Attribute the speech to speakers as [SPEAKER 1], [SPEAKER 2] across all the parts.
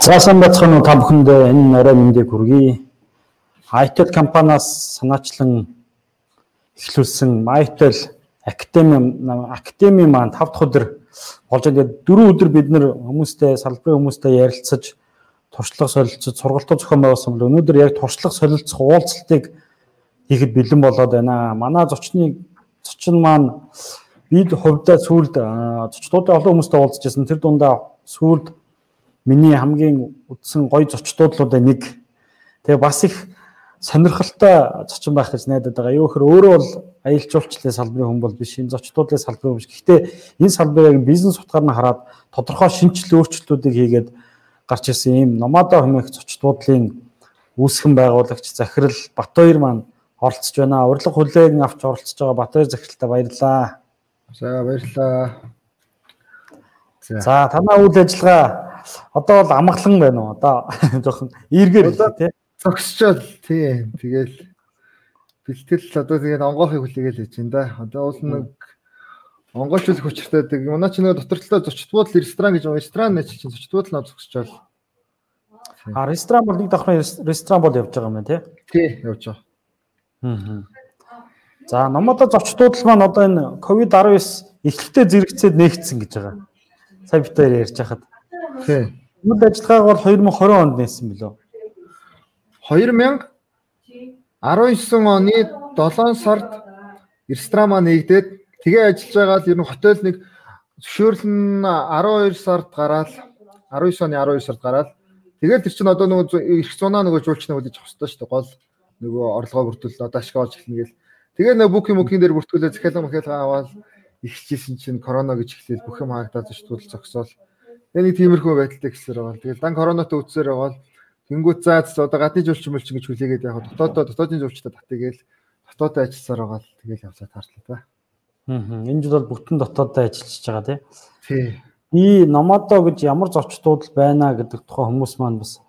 [SPEAKER 1] За сайн бацхан та бүхэндээ энэ орой мэндийг хүргэе. Itel компаниас санаачлан эхлүүлсэн Mytel Academy Academy маань 5 дахь өдөр болж байгаа. 4 өдөр бид нэр хүмүүстэй салбарын хүмүүстэй ярилцаж туршлага солилцож сургалтууд зохион байгуулсан бол өнөөдөр яг туршлага солилцох уулзалтыг хийхэд бэлэн болоод байна. Манай зочны зочин маань бид хувьдаа сүүлд зочдуудаа олон хүмүүстэй уулзчихсан. Тэр дундаа сүүлд миний хамгийн үдсэн гоё зочдуудлуудаа нэг. Тэгээ бас их сонирхолтой зочин байх гэж найдаад байгаа. Юу гэхээр өөрөө бол аялал жуулчлалын салбарын хүн бол биш. Энэ зочдуудлын салбарын хүн биш. Гэхдээ энэ салбарыг бизнес утгаар нь хараад тодорхой шинжилгээ өөрчлөлтүүдийг хийгээд гарч ирсэн ийм номадо хэмээх зочдуудлын үүсгэн байгуулагч Захирал Батбаяр маань оролцож байна. Урилга хүлээг авч оролцож байгаа Батбаяр захиралтай баярлалаа.
[SPEAKER 2] За баярлалаа.
[SPEAKER 1] За танаа үйл ажиллагаа одоо бол амгалан байна уу? Одоо жоохон эргээр тий
[SPEAKER 2] зогсчоод тий тэгэл бэлтгэл одоо тэгээд онгоохыг хүлээгээл хийж байна да. Одоо уул нэг онгойлчлох хүчтэй тэг манай ч нэг дотор талаа зочд буудал ресторан гэж ресторан нэг чинь зочд буудал нөө зогсчоод.
[SPEAKER 1] А ресторан бол нэг давхрын ресторан бол явж байгаа юм байна тий.
[SPEAKER 2] Тий явж байгаа.
[SPEAKER 1] Аа. За номодо зочдууд маань одоо энэ ковид 19 эхлэлтэй зэрэгцээд нээгдсэн гэж байгаа. Сая хоёр ярьж хахад.
[SPEAKER 2] Тий.
[SPEAKER 1] Үйл ажиллагааг бол 2020 онд нээсэн билүү?
[SPEAKER 2] 2019 оны 7 сард Ирстрама нэгдээд тэгээ ажиллаж байгаа л ер нь хотел нэг зөвшөөрлөн 12 сард гараад 19 оны 12 сард гараад тэгээд тэр чинь одоо нөгөө эрх зунаа нөгөө жуулчны үлээж авах хэрэгтэй шүү дээ. Гол нөгөө орлогоо бүрдүүл одоо ашиг олж эхэлнэ гэл. Тэгээ нөгөө бүкийн мөкийн дээр бүртгүүлээ захиалга махиалга аваад ихжсэн чинь корона гэж эхлээл бүх юм хаагдаад зочдууд зогсоол тэгээ нэг тиймэрхүү байдалтай гэсээр байгаа. Тэгээд дан коронавитой үтсээр байгаа Тэнгүүд заа одоо гадны жуулчин мөлчин гэж хүлээгээд яг дотоодоо дотоодын жуулчтай татъягээл дотоодоо ажилласаар байгаа тэгэл явлаа таарчлаа та.
[SPEAKER 1] Аа. Энэ жил бол бүтэн дотоодоо ажиллаж байгаа тий.
[SPEAKER 2] Тий.
[SPEAKER 1] И номадо гэж ямар зочдууд байна гэдэг тухай хүмүүс маань бас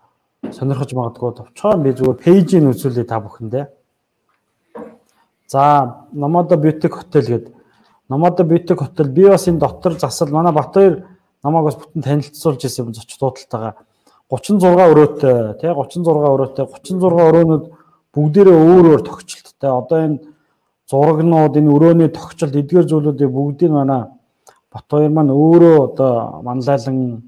[SPEAKER 1] сонирхож магадгүй товчхон би зүгээр пэйжийг үзүүлээ та бүхэндээ. За, Номадо Бьютик хотел гэдэг. Номадо Бьютик хотел би бас энэ дотор засал манай Батбаяр намайг бас бүтэн танилцуулж ирсэн юм зочдуудтайгаа 36 өрөөтэй тий 36 өрөөтэй 36 өрөөнүүд бүгдээрээ өөр өөр тогтчлттай. Одоо энэ зурагнууд энэ өрөөний тогтчлт эдгээр зүйлүүдийг бүгдийг манай Батбаяр маань өөрөө одоо манлайлан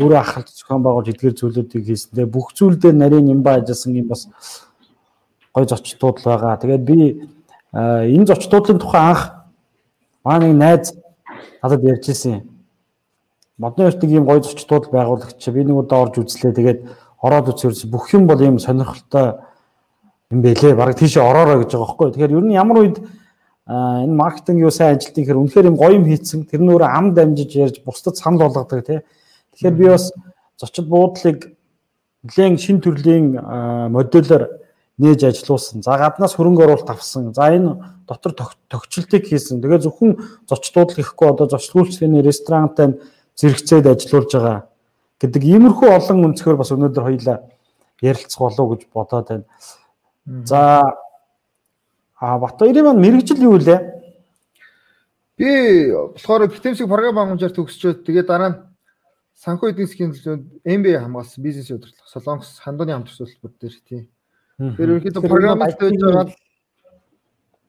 [SPEAKER 1] өөрөө ахалт зохион байгуулж эдгээр зүйлүүдийг хийсэн. Тэгээ бүх зүйл дээр нарийн нямба ажилласан юм бас гой зочдууд л байгаа. Тэгээд би энэ зочдуудын тухай анх манай нэг найз надад ярьж ирсэн модны өртөг ийм гоё зочдууд байгуулагч би нэг удаа орж үзлээ. Тэгээд ороод үзээрс бүх юм бол ийм сонирхолтой юм бэлээ. Бараг тийшээ ороорой гэж байгаа байхгүй. Тэгэхээр ер нь ямар үед энэ маркетинг юу сайн ажилтгийг хэр үнэхээр юм гоё юм хийцэн тэр нь өөрөө ам дамжиж ярьж бусдад санал болгодог тий. Тэгэхээр би бас зочид буудлыг нэгэн шин төрлийн модулаар нээж ажилуулсан. За гаднаас хөрөнгө оруулалт авсан. За энэ дотор тогтчлтыг хийсэн. Тэгээ зөвхөн зочдууд л ихгүй одоо зочлуулчны ресторантай зэрэгцээд ажиллаулж байгаа гэдэг иймэрхүү олон өнцгөр бас өнөөдөр хоёлаа ярилцах болов гэж бодоод байна. За а Батбаярын маань мэрэгжил юу вэ?
[SPEAKER 2] Би болохоор битэмсэг програм хангамжаар төгсчөөд тэгээ дараа нь санхүү эдийн засгийн төлөөнд MBA хамгаалсан бизнес удирдлага Солонгос хандууны хамт төсөлбөр дээр тий. Тэр ерөнхийдөө програмд байж байгаа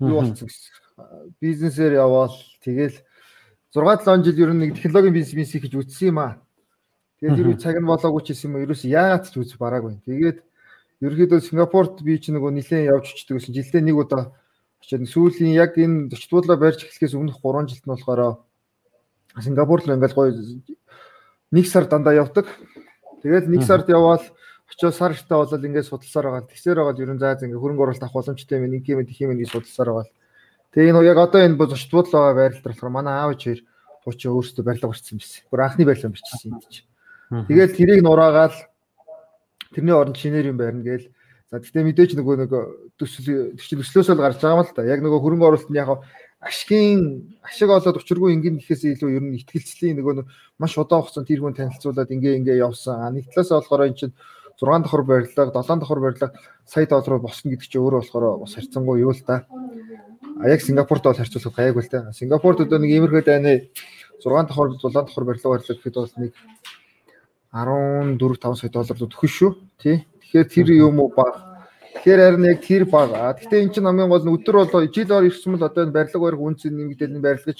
[SPEAKER 2] юу болсон гэсэн. Бизнесээр яваал тэгэл 6 7 жил ер нь нэг технологийн бизнес хийж үтсэн юм аа. Тэгээд ер нь цаг нь болоогүй ч юм уу ерөөс яагаад ч үз бараагүй. Тэгээд ерөөхдөө Сингапурт би ч нөгөө нилээн явж очдөг гэсэн жилдээ нэг удаа очиод сүүлийн яг энэ зочдлуулаа барьж эхлэхээс өмнөх 3 жилд нь болохоор Сингапур руу ингээл гоё нэг сар дандаа явдаг. Тэгээд нэг сард яваал очиод сар ихтэй болол ингээд судалсаар байгаа. Тэгсээр байгаа ер нь заа зэ ингээд хөрөнгө оруулалт авах боломжтой юм нэг юм их юм гэж судалсаар байгаа. Тэгээ энэ яг одоо энэ зочдлууд байгаа байрлал болохоор манай аав хоёр туучаа өөрсдөө барилга барьсан байсан. Гур анхны барилга барьчихсан юм чи. Тэгэл тэрийг нураагаал тэрний оронд шинээр юм барина гээл. За гэтээ мэдээж нөгөө нэг төсөл төслөөс л гарч байгаа юм л да. Яг нөгөө хөрөнгө оруулалтын яг ашигын ашиг олоод учиргүй ингэн гэхээс илүү ер нь ихтгэлцлийн нөгөө маш удаан хугацаанд тэр хүн танилцуулаад ингээ ингээ явсан. Нэг талаас болохоор эн чинь 6 давхар барилга, 7 давхар барилга сая доллар босно гэдэг чинь өөрөө болохоор бас харьцангуй юу л да. А яг Сингапурт бол харьцуулахад гайгүй л те. Сингапурт одоо нэг иймэрхүү дайны 6 давхар 7 давхар барилга барилга гэхэд бол нэг 14 5 сая доллар төгөн шүү. Тий. Тэгэхээр тэр юм уу баг. Тэгэхээр харин яг тэр баг. Гэхдээ эн чинь хамгийн гол нь өдөр бол жил ор ирсэн бол одоо энэ барилга барих үнц нэмэгдэл энэ барилгач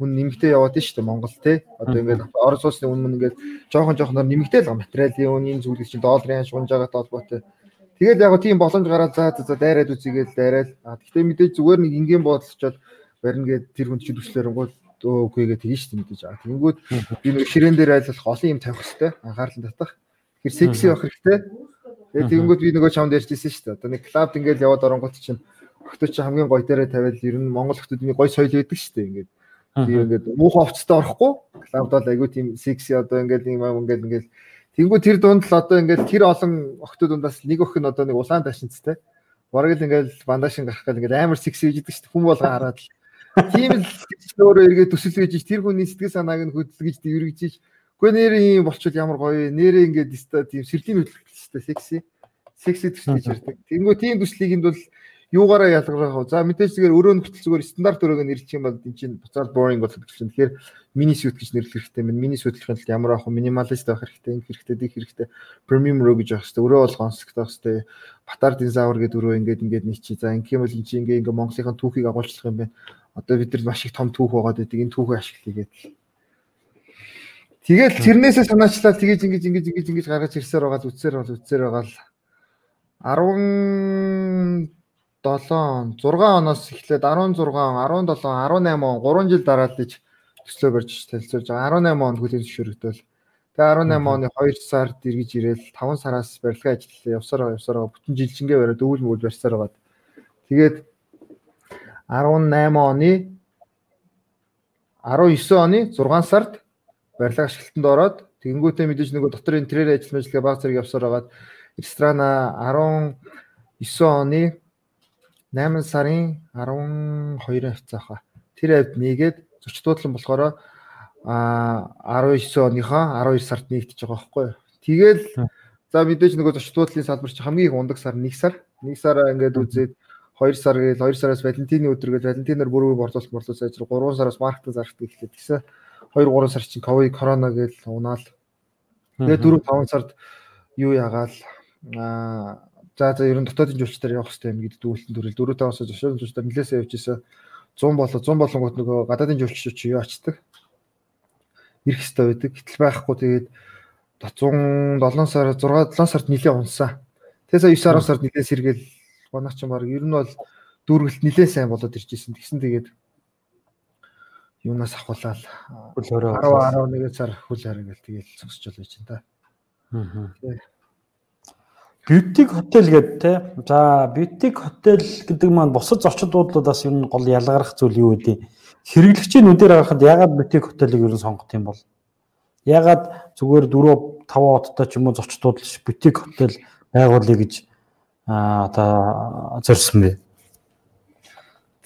[SPEAKER 2] үн нэмэгдээ яваад шүү дээ Монгол тий. Одоо ингээд орос улсны үн мөн ингээд жоохон жоохноор нэмэгдээл байгаа материалын үнийн зүйлс чинь долларын шунж байгаа толботой. Тэгээд яг тийм боломж гараад за за дайраад үзьгээл дайраал. Гэхдээ мэдээж зүгээр нэг ингийн бодлочоод барина гэд тэр хүн чинь төслөөрөнгөө үгүйгээ тэгэн шүү дээ мэдээж. Тэнгүүд би нэг ширээн дээр айлах олон юм тавих хэрэгтэй. Анхаарал татах. Тэр секси байх хэрэгтэй. Тэгээд тэнгүүд би нөгөө чамд ярьжсэн шүү дээ. Одоо нэг клабд ингээл яваад оронгот чинь чинь хамгийн гоё дээрээ тавиал ер нь Монгол охтууд гоё соёл байдаг шүү дээ. Ингээд би ингээд муухай овцтой орохгүй. Клабд бол айгүй тийм секси одоо ингээд юм ингээд ингээд Тэнгүү тэр дунд л одоо ингээд тэр олон охтууд дундаас нэг өх нь одоо нэг улаан ташинцтай. Бараг л ингээд бандашин гарах гал ингээд амар секси гэж идэг шүү дээ. Хүн болго хараад л Тийм л өөрөө эргээд төсөлгөж тэр хүний сэтгэл санааг нь хөдөлгөж дэрвэргэж Гэхдээ нэрээ юм болчихвол ямар гоё нэрээ ингээд тийм сэрлийн хөдөлгөлтэй секси секси төсөл гэж ярьдаг. Тэнгүү тийм төслийг энд бол юугаараа ялгарах вэ? За мэдээж зүгээр өрөө нөхцөл зүгээр стандарт өрөөг нэрлэх юм бол энэ чинь буцаад boring болох гэж байна. Тэгэхээр мини сүйт гэж нэрлэх хэрэгтэй байна. Мини сүйтлэхийн тулд ямар авах вэ? Минималист байх хэрэгтэй, энэ хэрэгтэй, дих хэрэгтэй. Premium row гэж авах хэрэгтэй. Өрөө бол гонцлогтой байх хэрэгтэй. Батар динзавр гэдэг өрөө ингээд ингээд нэг чи. За ингэм бол энэ чи ингээд ингээд Монголынхаа түүхийг агуулчлах юм байна одоо бид нар маш их том түүх байгаад байдаг энэ түүхээ ашиглая гэдэг. Тэгэл тэрнээсээ санаачлаад тэгэж ингэж ингэж ингэж ингэж гаргаж ирсээр байгаа л үтсээр бол үтсээр байгаа л 17 6 оноос эхлээд 16 17 18 он 3 жил дараад иж төслөө барьж танилцуулж байгаа. 18 он хүлээн зөвшөөрөгдөөл тэгээ 18 оны 2 сард эргэж ирээл 5 сараас барилгын ажил явсаар явсаар бүтэн жилжингээ бариад өвөл мөвөл барьсаар байгаа. Тэгээд 18 оны 19 оны 6 сард барилга ашиглалтанд ороод тэгэнгүүтээ мэдээж нөгөө дотор интерьер ажил мэжлэгээ баг зэрэг явсаар байгаад ресторана 19 оны 8 сарын 12-нд хавцаахаа. Тэр авд нэгээд зочдуудлан болохоор а 19 оныхоо 12 сард нэгдэж байгаа байхгүй юу. Тэгэл за мэдээж нөгөө зочдуудлын салбар чи хамгийн их ундаг сар 1 сар. 1 сараа ингээд үзээд 2 сар гээл 2 сараас Валентины өдөр гээл Валентинаар бүр борлуулалт борлуулалт сайжрал 3 сараас маркетинг зарахдаг эхлэв. Тэгсэн 2 3 сар чинь ковид корона гээл унаал. Тэгээ 4 5 сард юу ягаал аа за за ер нь дотоодын жуулчдаар явах хэрэгтэй юм гэдэг дүүлтэн төрөл 4 5 сар жуулчдаар нэлээсээ явж исэн 100 болоо 100 болонгууд нөгөө гадаадын жуулчдууд чи юу ачдаг. Ирэх хэрэгтэй байдаг. Гэтэл байхгүй тэгээд 107 сар 6 7 сард нилээ унсан. Тэгээс 9 10 сард нилээ сэргээл Манайх ч баг ер нь бол дүүргэлт нилээ сайн болоод ирж исэн. Тэгсэн тэгээд юунаас ахуулаад хөл өрөө 10 11 сар хөл хараа гэл тэгээд зогсож бол байж энэ та. Аа.
[SPEAKER 1] Бютик хотел гэдэг те. За бютик хотел гэдэг маань бусад зочдуудаас ер нь гол ялгарах зүйл юу вэ? Хэрэглэгчийн нүдээр харахад ягаад бютик хотелыг ер нь сонгох юм бол? Ягаад зүгээр 4 5 хоттой ч юм уу зочдууд л бютик хотел байгуулъя гэж а одоо зорьсон бэ.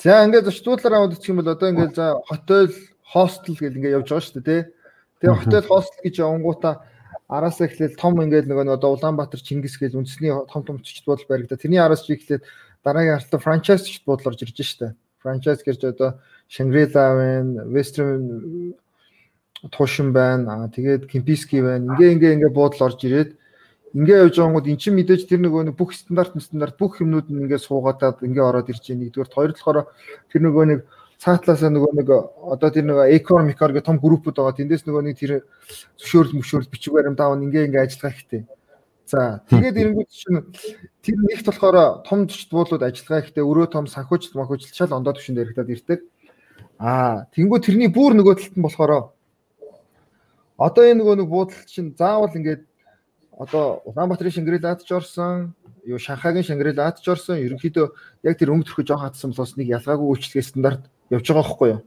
[SPEAKER 2] За ингээд зочдлуулаар аваад үчих юм бол одоо ингээд за хотел хостел гэл ингээд явж байгаа шүү дээ тий. Тэгээ хотел хостел гэж явангуудаа араас эхлээл том ингээд нөгөө одоо Улаанбаатар Чингис гэл үндэсний том том зочдлууд баригдаа. Тэрний араас чи эхлээд дараагийн хартаа франчайз зочдлууд орж ирж штэ. Франчайз гэж одоо Shangri-La байна, Western Тушин байна. Тэгээд Кемписки байна. Ингээ ингээ ингээ буудал орж ирээд ингээ явж байгаа гот эн чинь мэдээж тэр нөгөө нэг бүх стандарт стандарт бүх юмнууд нь ингээ суугаадаад ингээ ороод ирж байгаа нэгдүгээр хоёр болохоор тэр нөгөө нэг цаатлаасаа нөгөө нэг одоо тэр нөгөө Ecor Micor гэх том группүүд байгаа. Тэндээс нөгөө нэг тэр зөвшөөрөл мөшөөрөл бичиг баримтаа ингээ ингээ ажиллах хэрэгтэй. За тэгээд эрэнгүүд чинь тэр нэгт болохоор том зочдлууд ажиллагаа ихтэй өрөө том санхүүжилт махүүжилт шал ондоо төвшөнд яригадад ирдэг. Аа тэнгүү тэрний бүр нөгөө талд нь болохоор одоо энэ нөгөө нэг буудал чинь заавал ингээд одоо Улаанбаатарын Шангрилад ч орсон, юу Шанхайгийн Шангрилад ч орсон. Ерөнхийдөө яг тэр өнгө төрхөж жоох хатсан болохоос нэг ялгаагүй үйлчлэгээ стандарт явж байгаа байхгүй юу?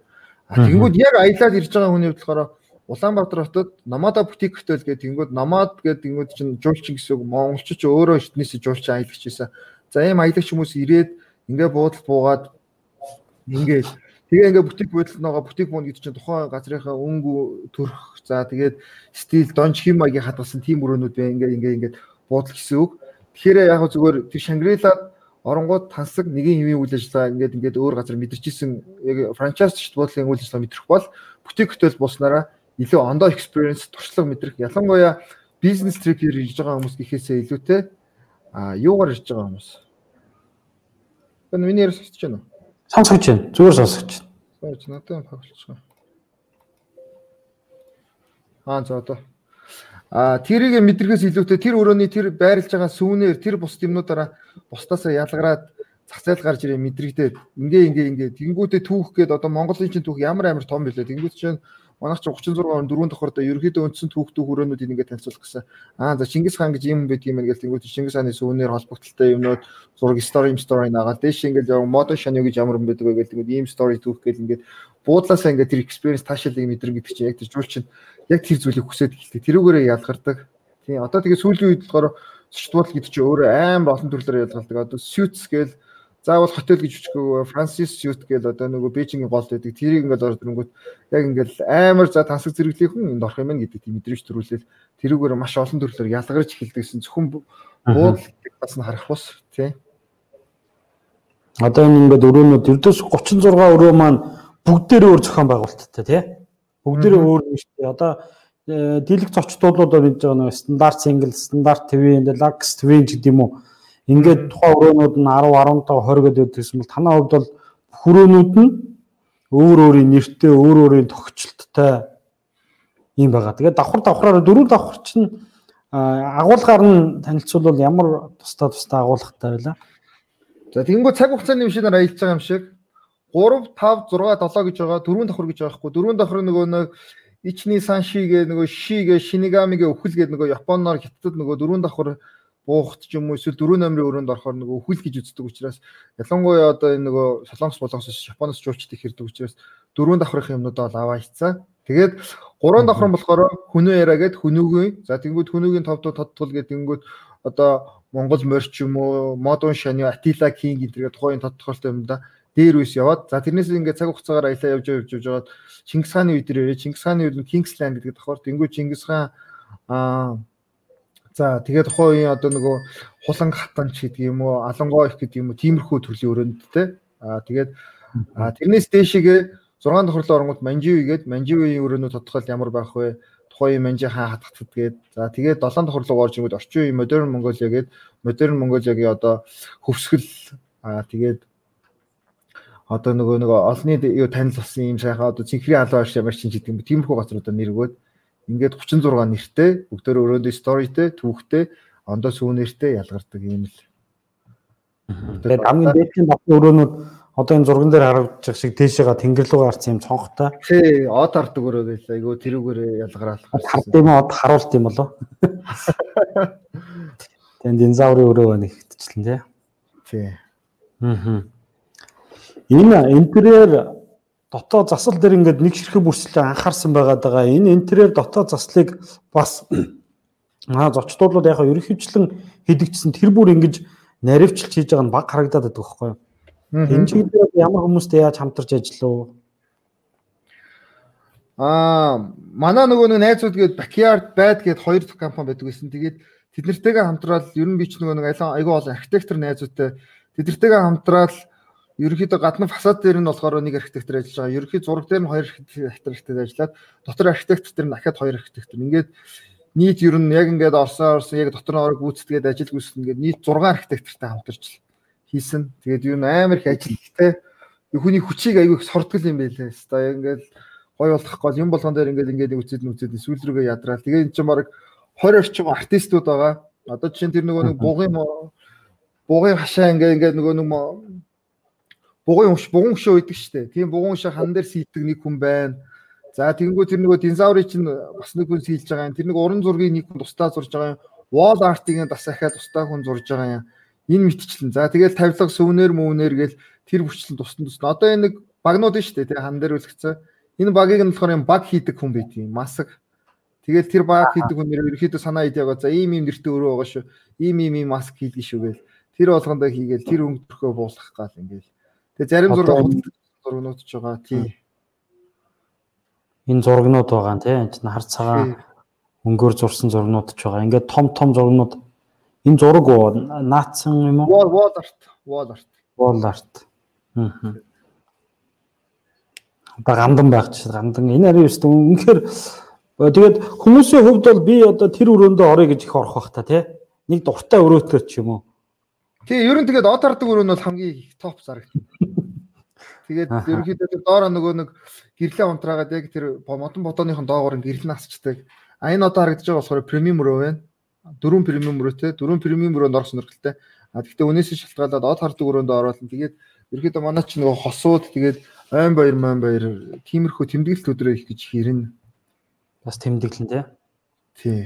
[SPEAKER 2] А тэгэнгүүт яг аялаад ирж байгаа хүний хувьд болохоор Улаанбаатар хотод Намада бутик хотел гэдэг тэгэнгүүт Намад гэдэг тэгэнгүүт чинь жуулчин гэсэн үг монголч ч өөрөө эртнээс жуулчин аялагч байсан. За ийм аялагч хүмүүс ирээд ингээ буудал буугаад ингээ Тэгээ ингээ бутик бодол нөгөө бутик буунд гэдэг чинь тухайн газрынхаа өнгө төрх за тэгээд стил донж химагийн хадгалсан тийм өрөөнүүд бай ингээ ингээ ингээ буудал гэсэн үг. Тэгэхээр яг зүгээр тэр Шангрилад оронгууд тансаг нэгэн хэвийн үйл ажиллагаа ингээд ингээд өөр газар мэдэрчсэн яг франчайз буудлын үйл ажиллагаа мэдрэх бол бутик хөтөл болснараа илүү ондоо experience туршлага мэдрэх ялангуяа бизнес трипээр ирж байгаа хүмүүс гэхээсээ илүүтэй а юугаар ирж байгаа хүмүүс. Энэ миний яриа сонсож байна уу?
[SPEAKER 1] Сонсож байна. Зүгээр сонсож байна.
[SPEAKER 2] Сууж надад байгаа. Аа за одоо. А тэрийг мэдрэхээс илүүтэй тэр өрөөний тэр байрлаж байгаа сүүнээр тэр бус юмнуудаараа бусдаасаа ялгараад зах зээл гарч ирээ мэдрэгдээд ингээ ингээ ингээ тэнгүүтээ түүх гээд одоо Монголын чинь түүх ямар амар том билээ. Тэнгүүт чинь манайх чи 36 он 4 давхар да ерөөдөө үндсэн түүх түүх өрөөнүүдийг ингээд танилцуулах гэсэн. Аа за Чингис хаан гэж юм байдаг юм ингээд тэнгуут Чингис хааны сүүнээр холбогдолтой юмнууд зураг story story наагаад дэш ингээд яг модон шаны гэж ямар юм байдаг вэ гэдэг ийм story түүх гээд ингээд буудлаасаа ингээд тэр experience таашаалыг мэдрэн гэдэг чинь яг тэр жуул чинь яг тэр зүйлийг хүсээд эхэлдэг. Тэрүүгээрээ ялгардаг. Тийм одоо тэгээ сүүлийн үед болохоор сочдбол гэдэг чинь өөрөө амар олон төрлөөр ялгардаг. Одоо suits гээл заавал хотел гэж үчгөө Франсис Сют гээл одоо нөгөө Бээжингийн гол байдаг. Тэрийг ингээд орж ирэнгүүт яг ингээд амар за тансаг зэрэглэх хүн энд орох юм байна гэдэг тийм мэдрэмж төрүүлээд тэрүүгээр маш олон төрлөөр ялгарч эхэлдэгсэн зөвхөн буудлыг бас нь харах бус тий.
[SPEAKER 1] Одоо энэ ингээд өрөөнүүд ердөөс 36 өрөө маань бүгдээрээ өөр зохион байгуулалттай тий. Бүгдээрээ өөр юм шүү дээ. Одоо э, дийлэг зочдуулуудаар хийж байгаа нэг стандарт single, стандарт twin, deluxe twin гэдэг юм уу Ингээд тухайн өрөөнүүд нь 10, 15, 20 гэдэг гэсэн бол танаа хувьд бол хүрөөнүүд нь өөр өөрийн нэртэй, өөр өөрийн тогтчлолттой юм байгаа. Тэгээд давхар давхраар дөрөв давхар чинь агуулгаар нь танилцуулбал ямар тусдаа тусдаа агуулгатай байлаа.
[SPEAKER 2] За тэгэнгүүт цаг хугацааны машинаар аялж байгаа юм шиг 3 5 6 7 гэж байгаа дөрөв давхар гэж байгаа хгүй дөрөв давхар нөгөө нэг ичний саншигээ нөгөө шигээ шинигамигээ өхөл гэдэг нөгөө японоор хятадд нөгөө дөрөв давхар буухт ч юм уу эсвэл дөрөв номерын өрөөнд орохоор нөгөө хүл гэж үздэг учраас ялангуяа одоо энэ нөгөө солонгос болоос Японоос жуулчдыг хэрдэг учраас дөрөв давхрах юмнуудаа бол аваа хийцаа. Тэгээд гурван давхар нь болохоор хүнөө яриа гэд хүнүүгийн за тэнгууд хүнүүгийн товдоо тодтгол гэдэг тэнгууд одоо Монгол морч юм уу модон шаны Атила Кинг гэдэг тухайн тодтголтой юм да дээр үс яваад за тэрнээс ингээд цаг хугацаагаар аялаа явж явж явж жагаад Чингис хааны үед ирээ Чингис хааны үед Кингсленд гэдэг давхар тэнгууд Чингис хаан аа За тэгээд тухайн үеийн одоо нөгөө хуланг хатанч гэдэг юм уу, алангоо их гэдэг юм уу, тиймэрхүү төрлийн өрөөндтэй. Аа тэгээд тэрнээс дээшээгээ 6 тохирлоо оронгууд манживи гээд манживийн өрөөнүүд тодтгол ямар байх вэ? Тухайн үеийн манжи хаан хатгацд гээд за тэгээд 7 тохирлоо орж ирэнгүүт орчин үеийн модерн Монголиа гээд модерн Монголиагийн одоо хөвсгөл аа тэгээд одоо нөгөө нөгөө олонний юу танил болсон юм сайхан одоо цэнхрийн албаа ямар чинь гэдэг юм тиймэрхүү газруудаар нэр өгөөд ингээд 36 нэртэй бүгдээр өрөөндөө сторитэй түүхтэй ондоо сүүнэртэй ялгардаг юм л.
[SPEAKER 1] Тэгээд хамгийн дээдлийн батны өрөөнүүд одоо энэ зурган дээр харагдаж шиг тийшээга тэнгэр рүү гарсан юм цонхтой.
[SPEAKER 2] Тий, од хардаг өрөө байлаа. Айгу тэрүүгээр ялгараалах.
[SPEAKER 1] Хард юм од харуулт юм болоо. Тэгээд динозаврын өрөө байна ихтчлэн тий.
[SPEAKER 2] Тий.
[SPEAKER 1] Аа. Энэ интерьер дотоод засал дээр ингээд нэг ширхэг бүрслээ анхаарсан байгаад байгаа. Энэ интерьер дотоод заслыг бас аа зочдуулууд яг ерөнхийдчлэн хийдэгчсэн тэр бүр ингэж наривчлж хийж байгаа нь баг харагдаад байдаг байхгүй юу? Энэ чиглэлээр ямар хүмүүстэй яаж хамтарч ажиллав?
[SPEAKER 2] Аа, манай нөгөө нэг найзууд гээд Backyard Bad гээд хоёр дахь компани байдаг гэсэн. Тэгээд тэд нэртэйгээ хамтраад ер нь би ч нөгөө нэг айгүй олон архитектор найзуудтай тэд нэртэйгээ хамтраад ерөнхийдөө гадны фасад дээр нь болохоор нэг архитектор ажиллаж байгаа. Ерөнхий зураг дээр нь хоёр архитектор ажиллаад дотор архитектор дээр нь дахиад хоёр архитектор. Ингээд нийт ер нь яг ингээд орсон орсон яг дотор нь орог гүйцэтгээд ажил гүйцэтгэн ингээд нийт 6 архитектортай хамтарч хийсэн. Тэгээд юу амар их ажилттай. Хүний хүчийг аягүй сордгол юм байлээ. Одоо ингээд гой болох гол юм болгон дээр ингээд ингээд үцэд нүцэд сүүл рүүгээ ядраал. Тэгээд эн чинь баг 20 орчим артистууд байгаа. Одоо жишээ нь тэр нөгөө нэг бугын бугын хашаа ингээд ингээд нөгөө нэг бугуун ууш бугуун өшөө үйдэг штэ. Тийм бугуун өшөө хан дээр сийдэг нэг хүн байна. За тэгэнгүүт тэр нөгөө динозаврын чинь бас нэг хүн сийлж байгаа юм. Тэр нэг уран зургийг нэг хүн тустаа зурж байгаа юм. Wall art-ыг бас ахаад тустаа хүн зурж байгаа юм. Энэ мэтчлэн. За тэгэл тавилга сүүнээр мөвнөр гэл тэр бүчлэн тусдан тусна. Одоо энэ нэг багнууд нь штэ. Тэгээ хан дээр үлгцэн. Энэ багийг нь болохоор юм баг хийдэг хүн байт юм. Масаг. Тэгэл тэр баг хийдэг хүн нэр ерөөхдөө санаа идэ байгаа. За ийм ийм нэртэй өөрөө байгаа шүү. Ийм ийм ийм маск хийдэг шүү гээл. Тэр болгондоо хийгээл тэр өнгөрөхөө буулгах гал ингээл Тэгээ зарим зураг зургнууд ч байгаа тий.
[SPEAKER 1] Энэ зургнууд байгаа тий. Энд чинь хар цагаан өнгөөр зурсан зургнууд ч байгаа. Ингээд том том зургнууд энэ зураг наацсан юм уу?
[SPEAKER 2] Wall art, wall art.
[SPEAKER 1] Wall art. Аа. Одоо гандан байх чинь гандан энэ ари өстө үнэхээр Тэгээд хүмүүсийн хувьд бол би одоо тэр өрөөндөө орё гэж их орох бах та тий. Нэг дуртай өрөөтөр ч юм уу.
[SPEAKER 2] Тий, ер нь тэгээд од хардаг өрөө нь бол хамгийн их топ зарагдана. Тэгээд ерөнхийдөө доороо нөгөө нэг гэрлээ унтраагаад яг тэр модон бодооныхон доогоор гэрлэн асчдаг. А энэ одоо харагдаж байгаа болохоор премиум өрөө байна. Дөрвөн премиум өрөөтэй, дөрвөн премиум өрөөнд орох сонирхолтой. А гэхдээ өнөөсөө шалтгаалаад од хардаг өрөөнд оруулна. Тэгээд ерөнхийдөө манай ч нөгөө хосууд тэгээд айн баяр маань баяр тиймэрхүү тэмдэглэлт өдрөө их гэж хэрнэ.
[SPEAKER 1] Бас тэмдэглэн тий.
[SPEAKER 2] Тий.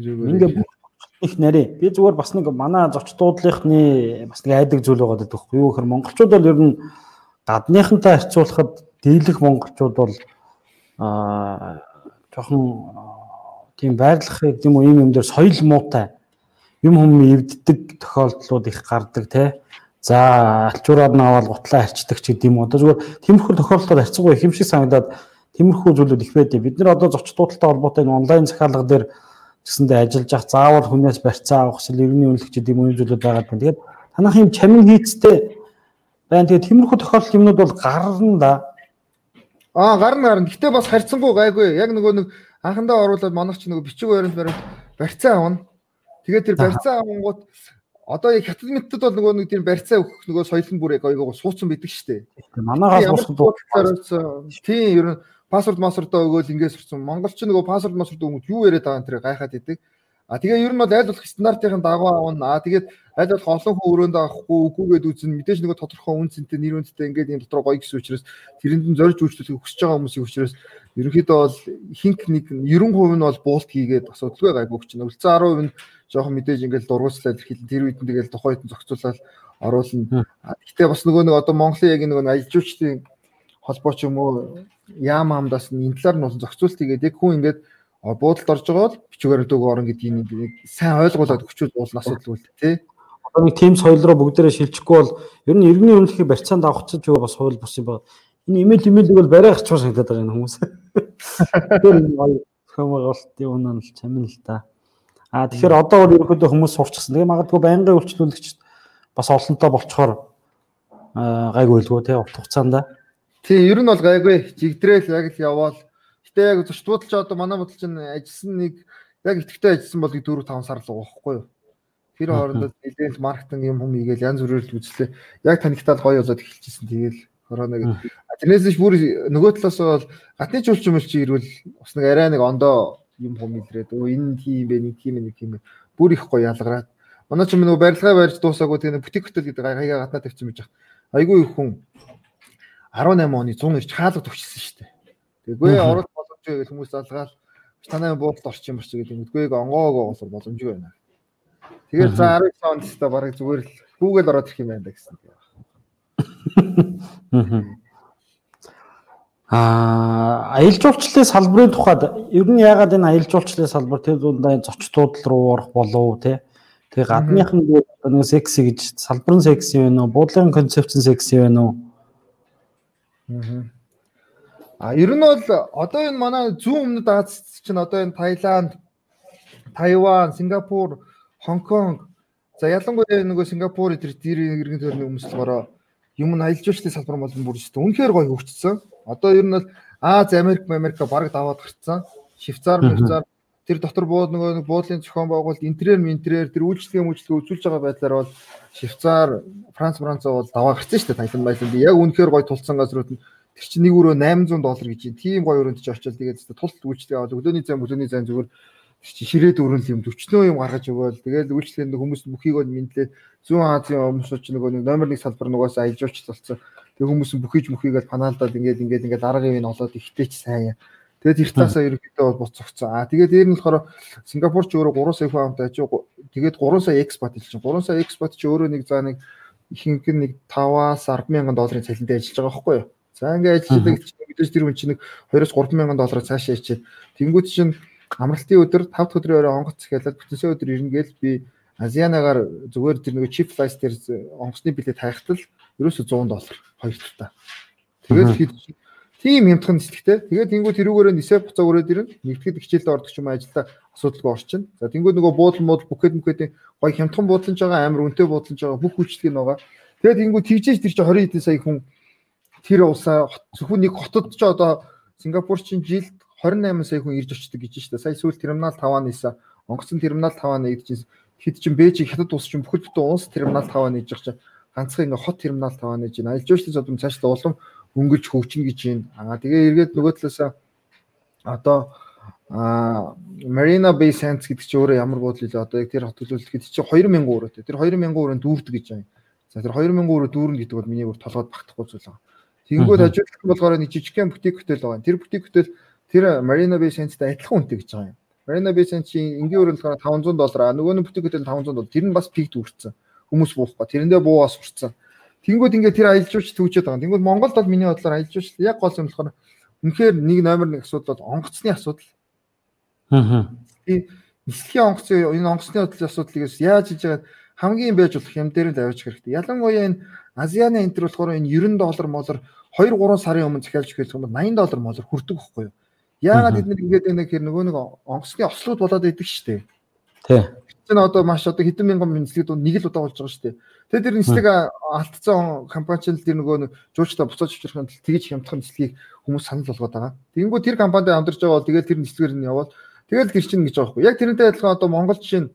[SPEAKER 1] Ингээ их нарийн. Би зүгээр бас нэг манай зоч дуудлынхны бас нэг айдаг зүйл байгаа гэдэг байхгүй юу гэхээр монголчууд бол ер нь гадныхантай харьцуулахад дийлэх монголчууд бол аа жоохон тийм байрлахыг тийм үү юм дээр соёл муутай юм хүм эвддэг тохиолдлууд их гардаг те. За алчуураар нь аваад гутлаа харчдаг ч гэдэм үү. Одоо зүгээр тиймэрхүү тохиолдолд харьцангуй их юм шиг санагдаад тиймэрхүү зүйлүүд их байдیں۔ Бид нар одоо зоч дуудалтай холбоотой онлайн захиалга дээр гэсэндээ ажиллаж явах заавал хүнээс барьцаа авах иргэний үнэлэх гэдэг юм зүйлүүд байгаа байна. Тэгээд танах юм чамин хийцтэй байна. Тэгээд тиймэрхүү тохиолдол юмнууд бол гарна да.
[SPEAKER 2] Аа гарна гарна. Гэтэ бас харьцангуй гайгүй. Яг нөгөө нэг анхандаа оруулаад манайх ч нөгөө бичиг баримт баримт барьцаа авна. Тэгээд тэр барьцаа авангууд одоо яг хятад мэдтэд бол нөгөө нэг тийм барьцаа өгөх нөгөө соёл нь бүр яг айгаа суудсан бидэг штэ.
[SPEAKER 1] Манайхаас бусдад
[SPEAKER 2] тийм ер нь пассворд массвордоо өгөөл ингээс сурсан. Монголч нөгөө пассворд массворд өгөх юу яриад байгаа энэ гайхаад идэг. А тэгээ ер нь бол айл болох стандартын дагуу авна. А тэгээд айл болох олон хүн өрөөнд авахгүй үгүйгээд үзэн мэдээж нөгөө тодорхой үн цэнтэй нэр үнэтэй ингээд юм дотроо гоё гэсэн учраас тэрэнд нь зорж үйлчлүүлэх хүсэж байгаа хүмүүсийн учраас ерөнхийдөө бол хинк нэг 90% нь бол буулт хийгээд өдөлгөө гайгүй байна. Үлцэн 10% нь жоохон мэдээж ингээд дургуйслаад ирэхэд тэр үед нь тэгэл тухайд нь зохицуулаад оруулна. Гэхдээ бас нөгөө нэг одоо Монголын яг нөгөө ажилчдын холбоо ч юм уу яам амдаас энэ талаар нь бол зохицуулт хийгээд яг хүн ингээд буудалд орж байгаа бол бичгээр дүүг орон гэдгийг нэг сайн ойлгуулад өчүүл уулна асуудал үл тээ.
[SPEAKER 1] Одоо нэг тим соёл руу бүгдээрээ шилжихгүй бол ер нь иргэний үнэлэхийг барьцаанд авах ч юу бас хууль бус юм ба. Энэ имэйл имэйлийг бол барайх ч шагдаад байгаа юм хүмүүс. Тэр гоё хэмээгт юм нь л чамин л та. А тэгэхээр одоо бол ерөнхийдөө хүмүүс сурчсан. Тэгээ магадгүй байнгын үйлчлүүлэгч бас олонтоо болцохоор гайгүй үлгөө тий урт хугацаанд.
[SPEAKER 2] Тий, ер нь бол гайгүй. Жигдрээл яг л яваал. Гэтэ яг зочдууд ч одоо манай бодлоо чинь ажилласан нэг яг итгэвтэй ажилласан бол 4 5 сар л байгаа юу. Тэр хоорондоо нэлээд маркетинг юм юм игээл янз бүрээр л үзлээ. Яг танигтаад гоё болоод эхэлчихсэн. Тэгээл коронавиг. Тэрнээс биш бүр нөгөө талаас бол гатны чуулчин мэл чи ирвэл бас нэг арай нэг ондоо юм юм илрээд өө энэ тийм бэ нэг тийм нэг тийм бүр их гоё ялгараад. Манай ч нөгөө барилгаа барьж дуусаагүй тийм бутик хотел гэдэг хаяга гаднаа тавьсан байж байгаа. Айгүй их хүн 18 оны 100 ирж хаалга төгссөн шүү дээ. Тэгвэл орол боломжгүй гэж хүмүүс залгаал танай буудалд орчих юм шиг гэдэг үгтэйг онгоогоо болов боломжгүй байна. Тэгээд за 19 онд теста бараг зүгээр л Google ороод ирэх юм байна гэсэн.
[SPEAKER 1] Аа аялал жуулчлалын салбарын тухайд ер нь яагаад энэ аялал жуулчлалын салбар тэр дундаа зочдууд руу орох болов те. Тэгээ гадных нь нэг секси гэж салбар нь секси байна уу? Буудлын концепц секси байна уу?
[SPEAKER 2] А ер нь бол одоо энэ манай зүүн өмнөд Аз чинь одоо энэ Таиланд, Тайван, Сингапур, Хонконг за ялангуяа нөгөө Сингапур дэрийн иргэн төрний өмслөгөөрөө юм нь аялал жуулчлалын салбар болон бүр өстэй. Үнэхээр гоё хөгжсөн. Одоо ер нь бол Аз, Америк, Америк бараг даваад гарцсан. Швейцар, Швейцар тэр дотор бууд нөгөө нэг буудлын зохион байгуулалт интерьер интерьер тэр үйлчлэгээ үйлчлэгээ үзүүлж байгаа байдлаар бол Швейцар, Франц, Франц бол даваа гарсан шүү дээ Таиланд байланд. Яг үнэхээр гой тулцсан газрууд нь тэр чинь нэг өрөө 800 доллар гэж юм. Тийм гой өрөөнд ч очил тэгээд тулт үйлчлэгээ аваад өдөөний зам өдөөний зам зүгээр ширээд өрөөл юм 40 юм гаргаж өгөөл тэгээд үйлчлэгэнд хүмүүс бүхийг бол мэдлээ зүүн Азийн хүмүүсч нөгөө нэг номер 1 салбар нугаас аялжуулч болсон. Тэг хүмүүс бүхийж мөхийгээд панаалдаад ингээд ингээд ингээд арга юм олоод ихтэй ч сайн юм Тэгээд тэр талаасаа ерөнхийдөө бол буцагцсан. Аа тэгээд дээр нь болохоор Сингапурч өөрөө 3 сая хүн амтай ажиг тэгээд 3 сая экспорт хэлж байна. 3 сая экспорт чи өөрөө нэг заа нэг ихэнх нь нэг 5-аас 10 мянган долларын цалинтай ажиллаж байгаа байхгүй юу? За ингээд ажилладаг чинь мэдээж тэр хүн чинь нэг 2-оос 3 мянган доллараар цаашаа ичээд тэнгуут чинь амралтын өдөр 5 дахь өдрийн орой онгоц захиалаад бүтэнсээ өдөр ирнгээл би Азианагаар зүгээр тэр нэг чип флайс дээр онгоцны билет хайхтал ерөөсө 100 доллар хоёр талаа. Тэгээд хэд Тийм хямдхан нислэгтэй. Тэгээд тэнгуү тэрүүгээрээ нисээ буцаа өрөөд ирнэ. Нэгтгэд хичээлд ордог юм ажилдаа асуудалгүй орчин. За тэнгуү нөгөө буудлын мод бүхэд бүхэдийн гой хямдхан буудлаж байгаа амар үнэтэй буудлаж байгаа бүх хүчлэг нь байгаа. Тэгээд тэнгуү тэгжээж тэр чинь 20 хэдэн сая хүн тэр улсаа зөвхөн нэг хотод ч одоо Сингапур чинь жилд 28 сая хүн ирж очдөг гэж байна шүү дээ. Сая сүүл терминал 5-аа нийсэн. Онгоцон терминал 5-аа нэгдэж хэд чин Бээжиг хятад улс чинь бүхэл бүтэн улс терминал 5-аа нээж байгаа чинь ганцхан ингээ хот терминал 5-аа нээж байна. Аялал жуулчлал зодон цааш улам өнгөлж хөгжинө гэж байна. Аа тэгээ эргээд нөгөө талаас одоо а Marina Bay Sands гэдэг чинь өөрөө ямар буудлын вэ? Одоо яг тэр хот төлөвлөлт чинь 2000 өрөөтэй. Тэр 2000 өрөөнд дүүрдэг гэж байна. За тэр 2000 өрөө дүүрнэ гэдэг бол миний бүр толгойд багтахгүй зүйл байна. Тэгэнгүүт хажуудлах нь болохоор нэг жижигхэн бутик хөтөл байгаа. Тэр бутик хөтөл тэр Marina Bay Sands-тай адилхан үнэтэй гэж байгаа юм. Marina Bay Sands чинь энгийн өрөө болохоор 500 доллар. Нөгөө нь бутик хөтөл 500 доллар. Тэр нь бас пикд үрцэн. Хүмүүс буухгүй. Тэрэндээ буу бас урцсан. Тэнгүүд ингээ тэр аялал жуулч төвчээд байгаа. Тэнгүүд Монголд бол миний бодлоор аялал жуулч яг гол юм болохоор үнэхээр нэг номер нэг асуудал бол онгоцны асуудал
[SPEAKER 1] Аа.
[SPEAKER 2] Нислэгийн онгоцын энэ онгоцны асуудлыг яаж хийж байгаа хамгийн байж болох юм дээр нь тавьчих хэрэгтэй. Ялангуяа энэ Азианы энтер болохоор энэ 90 доллар молор 2 3 сарын өмнө захиалж юм бол 80 доллар молор хүрдэг байхгүй юу? Яагаад эдгээр ингэж нэг хэр нөгөө нэг онгоцны ослууд болоод идэг дээ.
[SPEAKER 1] Тий.
[SPEAKER 2] Энэ одоо маш одоо хэдэн мянган нислэг дунд нэг л удаа болж байгаа шүү дээ. Тэгээд тэр нислэг алдсан компани ч тэр нөгөө жуучтай буцааж авчрахын тулд тэгж хямдхан нислэгийг хүмүүс санал болгоод байгаа. Тэгэнгүүт тэр компанид амдарч байгаа бол тэгээд тэр нислэгээр нь яваад Тэгэл гэр чинь гэж байгаа байхгүй. Яг тэрнтэй адилхан одоо Монгол жишээ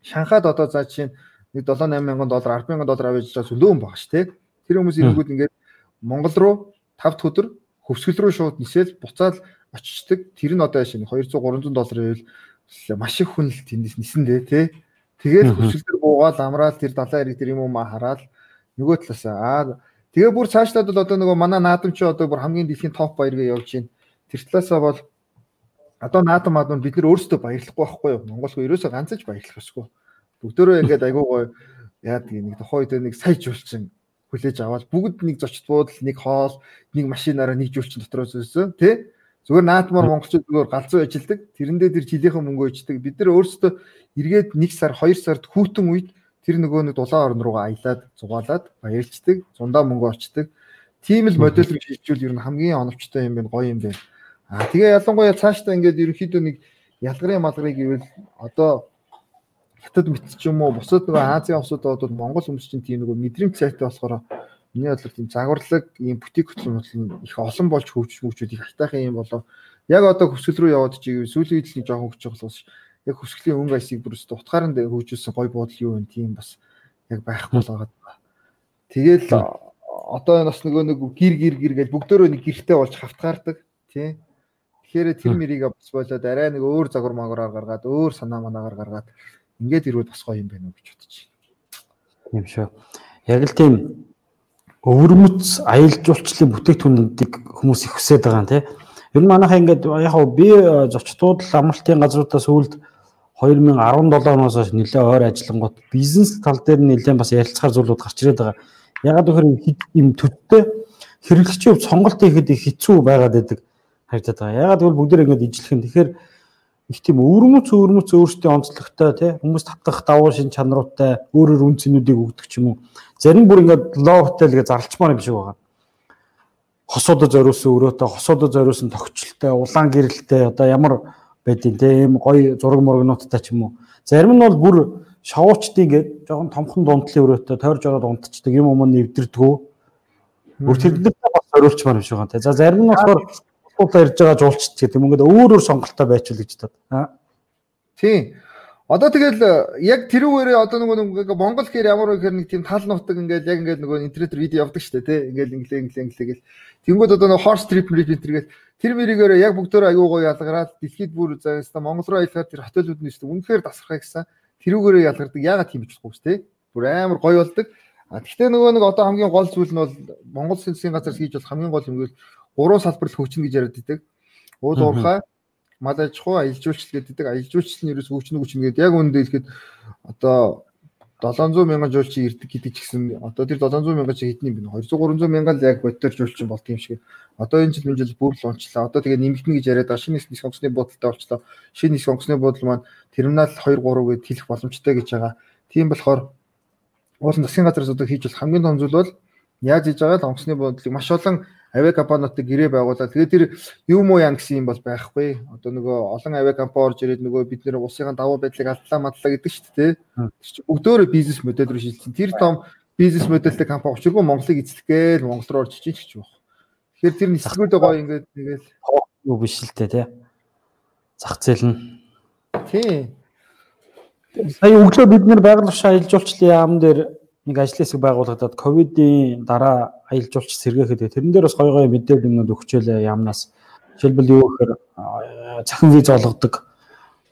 [SPEAKER 2] Шанхайд одоо за жишээ нэг 7 8 мянган доллар 10 мянган доллар авиж байгаа зөндөө хүн байгаа шүү дээ. Тэр хүмүүс ирэнгүүт ингээд Монгол руу 5 дахь өдөр хөвсгөл рүү шууд нисэл буцаал очичдаг. Тэр нь одоо шинэ 200 300 доллар ивэл маш их хүн л тэндээс нисэн дээ тий. Тэгээд хөвсгөл дээр буугаад амраал тэр далайн хэрэг тэр юм уу маа хараад нөгөө талаас аа тэгээ бүр цаашлаад бол одоо нөгөө манай наадамч одоо бүр хамгийн дэлхийн топ баяргээ явж байна. Тэр талаасаа бол одоо наадам маад бид нар өөрсдөө баярлахгүй байхгүй юу? Монголгүй ерөөсөө ганцж баярлах ёсгүй. Бүгдөө ингээд айгуу гоё яадаг нэг тухайн үед нэг сая жуулчин хүлээж аваад бүгд нэг зочд буудал, нэг хоол, нэг машинаараа нэг жуулчин дотроо зөөсөн тий? Зүгээр наадмаар монголчууд зүгээр галзуу ажилдаг. Тэрэндээ тэр жилийнхэн мөнгө өчдөг. Бид нар өөрсдөө эргээд 1 сар, 2 сард хүүтэн үед тэр нөгөө нэг дулаан орн руугаа аялаад зугаалаад баярлцдаг, зундаа мөнгө олцдог. Тийм л модель рүү шилжүүл ер нь хамгийн оновчтой юм байна, гоё юм байна Аа тэгээ ялангуяа цаашдаа ингээд ерөнхийдөө нэг ялгарын малгарыг ивэл одоо хятад мэт ч юм уу бусад нөгөө Азийн улсуудад бол Монгол хүмүүс чинь тийм нөгөө мэдрэмж сайтай болохоор миний бодлоор тийм загварлаг ийм бутик хөтлөн хөтлөн их олон болж хөгжиж хөгжүүд их хайтайхан юм болоо яг одоо хөсгөл рүү яваад чи сүүлийн үед л нэг жоохон хөгжих болохоос яг хөсгөлийн өнгө айсыг бүрс утгаар нь хөгжүүлсэн гой бодол юу вэ тийм бас яг байхгүй л байгаа. Тэгэл одоо бас нөгөө нэг гэр гэр гэр гэж бүгдөө нэг гэрте болж хавтгаардаг тий Тэгэхээр тэр мэрийг бас болоод арай нэг өөр загвар магвараар гаргаад өөр санаа манаагаар гаргаад ингээд ирвэл бас гоё юм байна уу гэж бодож байна.
[SPEAKER 1] Тийм шүү. Яг л тийм өвөрмөц аялал жуулчлалын бүтээгдэхүүнүүдийг хүмүүс их хүсэж байгаа тий. Ер нь манайхаа ингээд яг хав би э, зочдууд амралтын газруудаас үүлд 2017 оноос хойш нэлээ ойр ажиллангууд бизнес тал дээр нэлээ бас ярилцахаар зүйлүүд гарч ирээд байгаа. Ягаад гэхээр юм төдтэй хэрэглэгчийн хувьд сонголт хийхэд их хэцүү байгаад байдаг харагдаад байгаа. Ягаад гэвэл бүгд ижлэх юм. Тэгэхээр их тийм өвөрмөц өвөрмөц өөрсдийн онцлогтой тий хүмүүс татах давуу шин чанаруудтай өөрөөр үн цэнүүдийг өгдөг ч юм уу. Зарим бүр ингээд лоо хотел гэж зарлчмаар юм шиг байгаа. Хосуудад зориулсан өрөөтэй, хосуудад зориулсан тогтчлолтой, улаан гэрэлтэй одоо ямар байдیں۔ тий ийм гоё зураг мурагнуудтай ч юм уу. Зарим нь бол бүр шовуучдын гээд жоохон томхон дундлын өрөөтэй тойрж ороод унтцдаг юм юм нэвдэрдгүү. Бүр тэднэртэй бас зориулчмаар юм шиг байна. За зарим нь болохоор Уула ярьж байгаа жуулчт гэдэг юм ингээд өөр өөр сонголтоо байчул гэж таад.
[SPEAKER 2] Тийм. Одоо тэгэл яг тэрүүгээрээ одоо нөгөө Монгол хэр ямар гэхээр нэг тийм тал нутаг ингээд яг ингээд нөгөө интернетээр видео явдаг шүү дээ тий. Ингээд инглээ инглээ инглээ гэл. Тэнгүүд одоо нөгөө horse trip trip интергээл тэр мэрийгээр яг бүгдөө аягүй гоё ялгараад дэлхийд бүр заастаа Монгол руу аялахаар тэр хотелууд нь шүү дээ. Үнэхээр тасархаа гэсэн. Тэрүүгээрээ ялгардаг. Ягаад тийм биш болохгүй тий. Бүр амар гоё болдог. А тэгтээ нөгөө нэг одоо хамгийн гол зүйл нь бол Монгол засгийн газраас хийж бол хамгийн гол юм гэвэл гурван салбарт хөгжинө гэж яриад байдаг. Уул уурхай, мал аж ахуй, аялал жуулчлал гэдэг. Аялал жуулчлал нь ерөөс хөгжинө хөгжинө гэдэг. Яг үүндээ хэлэхэд одоо 700 мянган жуулчин ирдэг гэдэг ч гэсэн одоо тэр 700 мянган чи хэдний бэ? 200 300 мянган л яг бодтор жуулчин болт юм шиг. Одоо энэ жил энэ жил бүр л онцлаа. Одоо тэгээ нэмэгдэнэ гэж яриад байгаа. Шинэ нис онгоцны буудалтай болчлоо. Шинэ нис онгоцны буудал маань терминал 2 3 гэд хэлэх боломжтой гэж байгаа. Тийм болохоор уулын засгийн газраас одоо хийж бол хамгийн том зүйл бол яаж хийж байгаа л онгоцны буудлыг маш олон авиа компаниудтай гэрээ байгуулаад тэгээд тэр юм уу яа гэсэн юм бол байхгүй. Одоо нөгөө олон авиа компани орж ирээд нөгөө бид нэр улсын давуу байдлыг алдлаа мадлаа гэдэг шүү дээ. Бүгдөө бизнес модель рүү шилжсэн. Тэр том бизнес модельтэй компани учиргүй Монголыг эзлэх гээл Монгол руу орж ичиж гэж байна. Тэгэхээр тэр нисгүүдээ гоё ингээд тэгэл
[SPEAKER 1] юу биш л дээ тий. Зах зээл нь.
[SPEAKER 2] Тий.
[SPEAKER 1] Сая өглөө бид нэр байгаль аялал жуулчлалын яам дээр нэг ажлын хэсэг байгуулагдаад ковидын дараа аялал жуулч сэргээхэд тэрэн дээр бас гоё гоё мэдээлэл юмнууд өгчөөлээ яамнаас. Жишээлбэл юу гэхээр цахим виз олгодог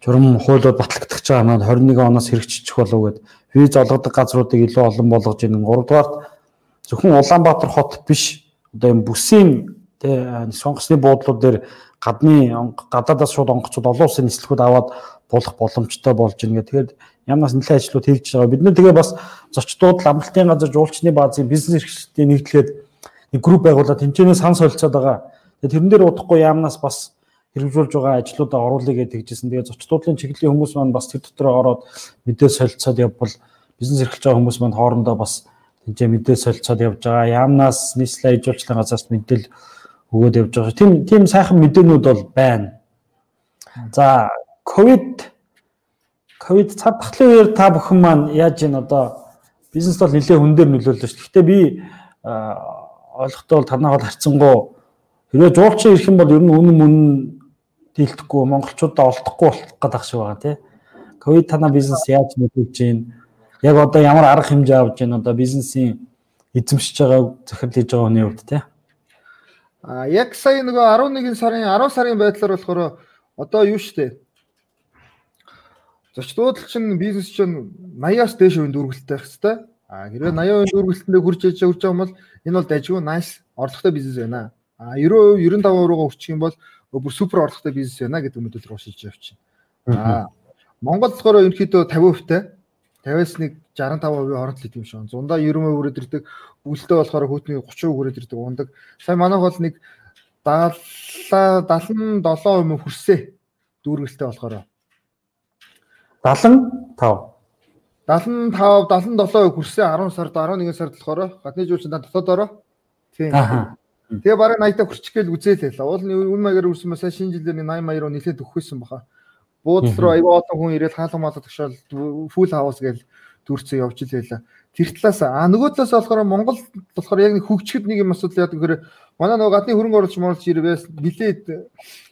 [SPEAKER 1] журам хуулиуд батлагдах байгаа маань 21 оноос хэрэгжих болов гэд виз олгодог газруудыг илүү олон болгож ийн 3 дугаарт зөвхөн Улаанбаатар хот биш одоо юм бүсийн тэ сонгосны буудлууд дээр гадны гадаадаас шууд онгоцод олон улсын нислэгүүд аваад болох боломжтой болж байна гэх. Тэгэхээр ямнаас нэлээд ажлууд хийж байгаа. Бид нэр тэгээ бас зочдууд амралтын газар жуулчны баазын бизнес эрхлэлтийн нэгдлгээд нэг групп байгуулаад тэмцээнээс сан солилцоод байгаа. Тэгээ тэрэн дээр удахгүй ямнаас бас хэрэгжүүлж байгаа ажлуудаа оруулъя гэж тэгжсэн. Тэгээ зочдуудлын чиглэлийн хүмүүс маань бас тэр дотор ороод мэдээ солилцоод явбал бизнес эрхэлж байгаа хүмүүс маань хоорондоо бас тэнцээ мэдээ солилцоод явж байгаа. Ямнаас нийслэл аяжуулчлалын газраас мэдээлэл өгөөд явж байгаа. Тийм тийм сайхан мэдээнүүд бол байна. За ковид ковид цар тахлын үеэр та бүхэн маань яаж ийн одоо бизнес бол нэлээд хүн дээр нөлөөлж шүү. Гэхдээ би ойлгохтой бол танаа бол харцсангуу хэрвээ жуулчин ирэх юм бол ер нь үнэн мөн дийлдэхгүй монголчуудаа олдохгүй болох гэдэг шиг байгаа тий. Ковид танаа бизнес яаж нөлөөлж байна? Яг одоо ямар арга хэмжээ авч байна одоо бизнесийн эзэмшиж байгаа захирал хийж байгаа хүний хувьд тий.
[SPEAKER 2] А яг сая нөгөө 11 сарын 10 сарын байдлаар болохоор одоо юу штэ Зочдууд чинь бизнес чинь 80-аас дээш үеийн дүүргэлттэй байх хэвээр. А хэрвээ 80% дүүргэлтэндээ хурж иж хурж байгаа юм бол энэ бол дайггүй nice орлоготой бизнес байна. А 90% 95% руугаа өсчих юм бол бүр супер орлоготой бизнес байна гэдэг мэдээлэл рүү шилжиж явчихна. А Монгол болохоор ерөнхийдөө 50% тай 50-аас нэг 65% хооронд л идэв юм шиг. Зундаа 90% хүрээд ирдэг. Бүлтээ болохоор хүүтний 30% хүрээд ирдэг ундаг. Сая манайх бол нэг 70 77% хүрсээ дүүргэлтэй болохоор
[SPEAKER 1] 75
[SPEAKER 2] 75 77 хүрсэн 10 сард 11 сард болохоор гадны жуулчдаа дотоодороо тийм. Тэгээ бараг 80 та хүрчих гээл үзээлээ л. Уул нь үн маягаар үрсэн басаа шинэ жилээр 80 маяг руу нэлээд өгөхөөсөн баха. Буудал руу аюу олон хүн ирээд хаалга малаа тагшаал фул хаус гээл дүрцээ явж илээ. Тэр талаас а нөгөө талаас болохоор Монгол болохоор яг нэг хөгжихэд нэг юм асуудал яадаг гэхээр манай нөгөө гадны хөрөнгө оруулагч моруулж ирвээс нилээд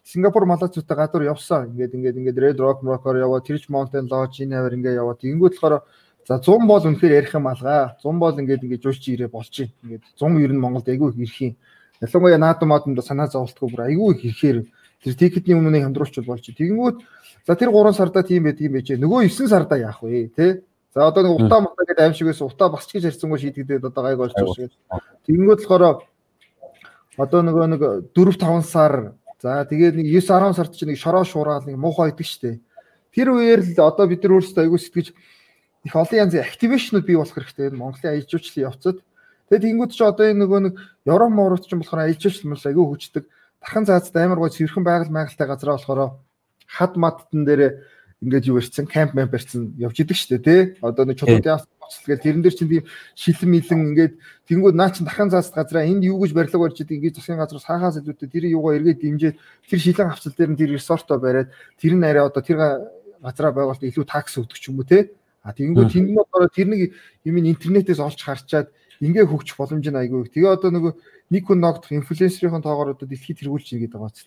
[SPEAKER 2] Сингапур малазуутай гадуур явсан. Ингээд ингээд ингээд Red Rock Rock-оор яваа, Trich Mountain Lodge энэ хавар ингээд яваа. Тэнгүүд болохоор за 100 бол үнэхээр ярих юм алгаа. 100 бол ингээд ингээд жуулч ирээ болчих. Ингээд 100 ер нь Монголд айгүй их ирэх юм. Ялангуяа наадам модонд санаа зовлтгүй бүр айгүй их ирэхээр тэр тикетний өмнөний хямдруулч болж тэнгүүд за тэр 3 сарда тийм байт юм байж. Нөгөө 9 сарда яах вэ те? За одоо нэг утаа мутаа гэдэг аим шиг байсан. Утаа басч гэж ярьсангүй шийдэгдээд одоо гайг болж байгаа шиг. Тэнгүүд болохоор одоо нөгөө нэг 4 5 сар За тэгээд нэг 9 10 сард чинь нэг шороо шуураад нэг муухай идэг штэ. Тэр үеэр л одоо бид нар өөрсдөө аягүй сэтгэж их олон янзын активашнууд бий болох хэрэгтэй. Монголын аялжуулчлалын явцад. Тэгээд тэнгууд чи одоо энэ нөгөө нэг Европ Моорот ч юм болохоор аялжуулчлал мэл аягүй хүчдэг. Тархан заацтай амар гоо цэвэрхэн байгаль майгалтай газраа болохоор хад маттан дээр ингээд юу барьсан камп мэмп барьсан явж идэг штэ тий. Одоо нэг чулуун оцол гэл тэрэн дээр чинь тийм шилэн милэн ингээд тэнгууд наа чин дахин зааст газраа энд юу гэж барилга барьж идэг? Ингээд засгийн газраас хаахаас илүүтэй? Тэр юугаа эргээд дэмжиж тэр шилэн авцал дээр нь тэр ресорто бариад тэр нь арай одоо тэр газраа байгуулалт илүү такс өгдөг ч юм уу те а тэнгууд тэнд одоо тэр нэг юм интернетээс олж харчаад ингээ хөгжих боломж нь айгүй. Тэгээ одоо нөгөө нэг хүн ногдох инфлюенсерийн тоогоор одоо дэлхийд тэргүүлж игээд байгаа ч.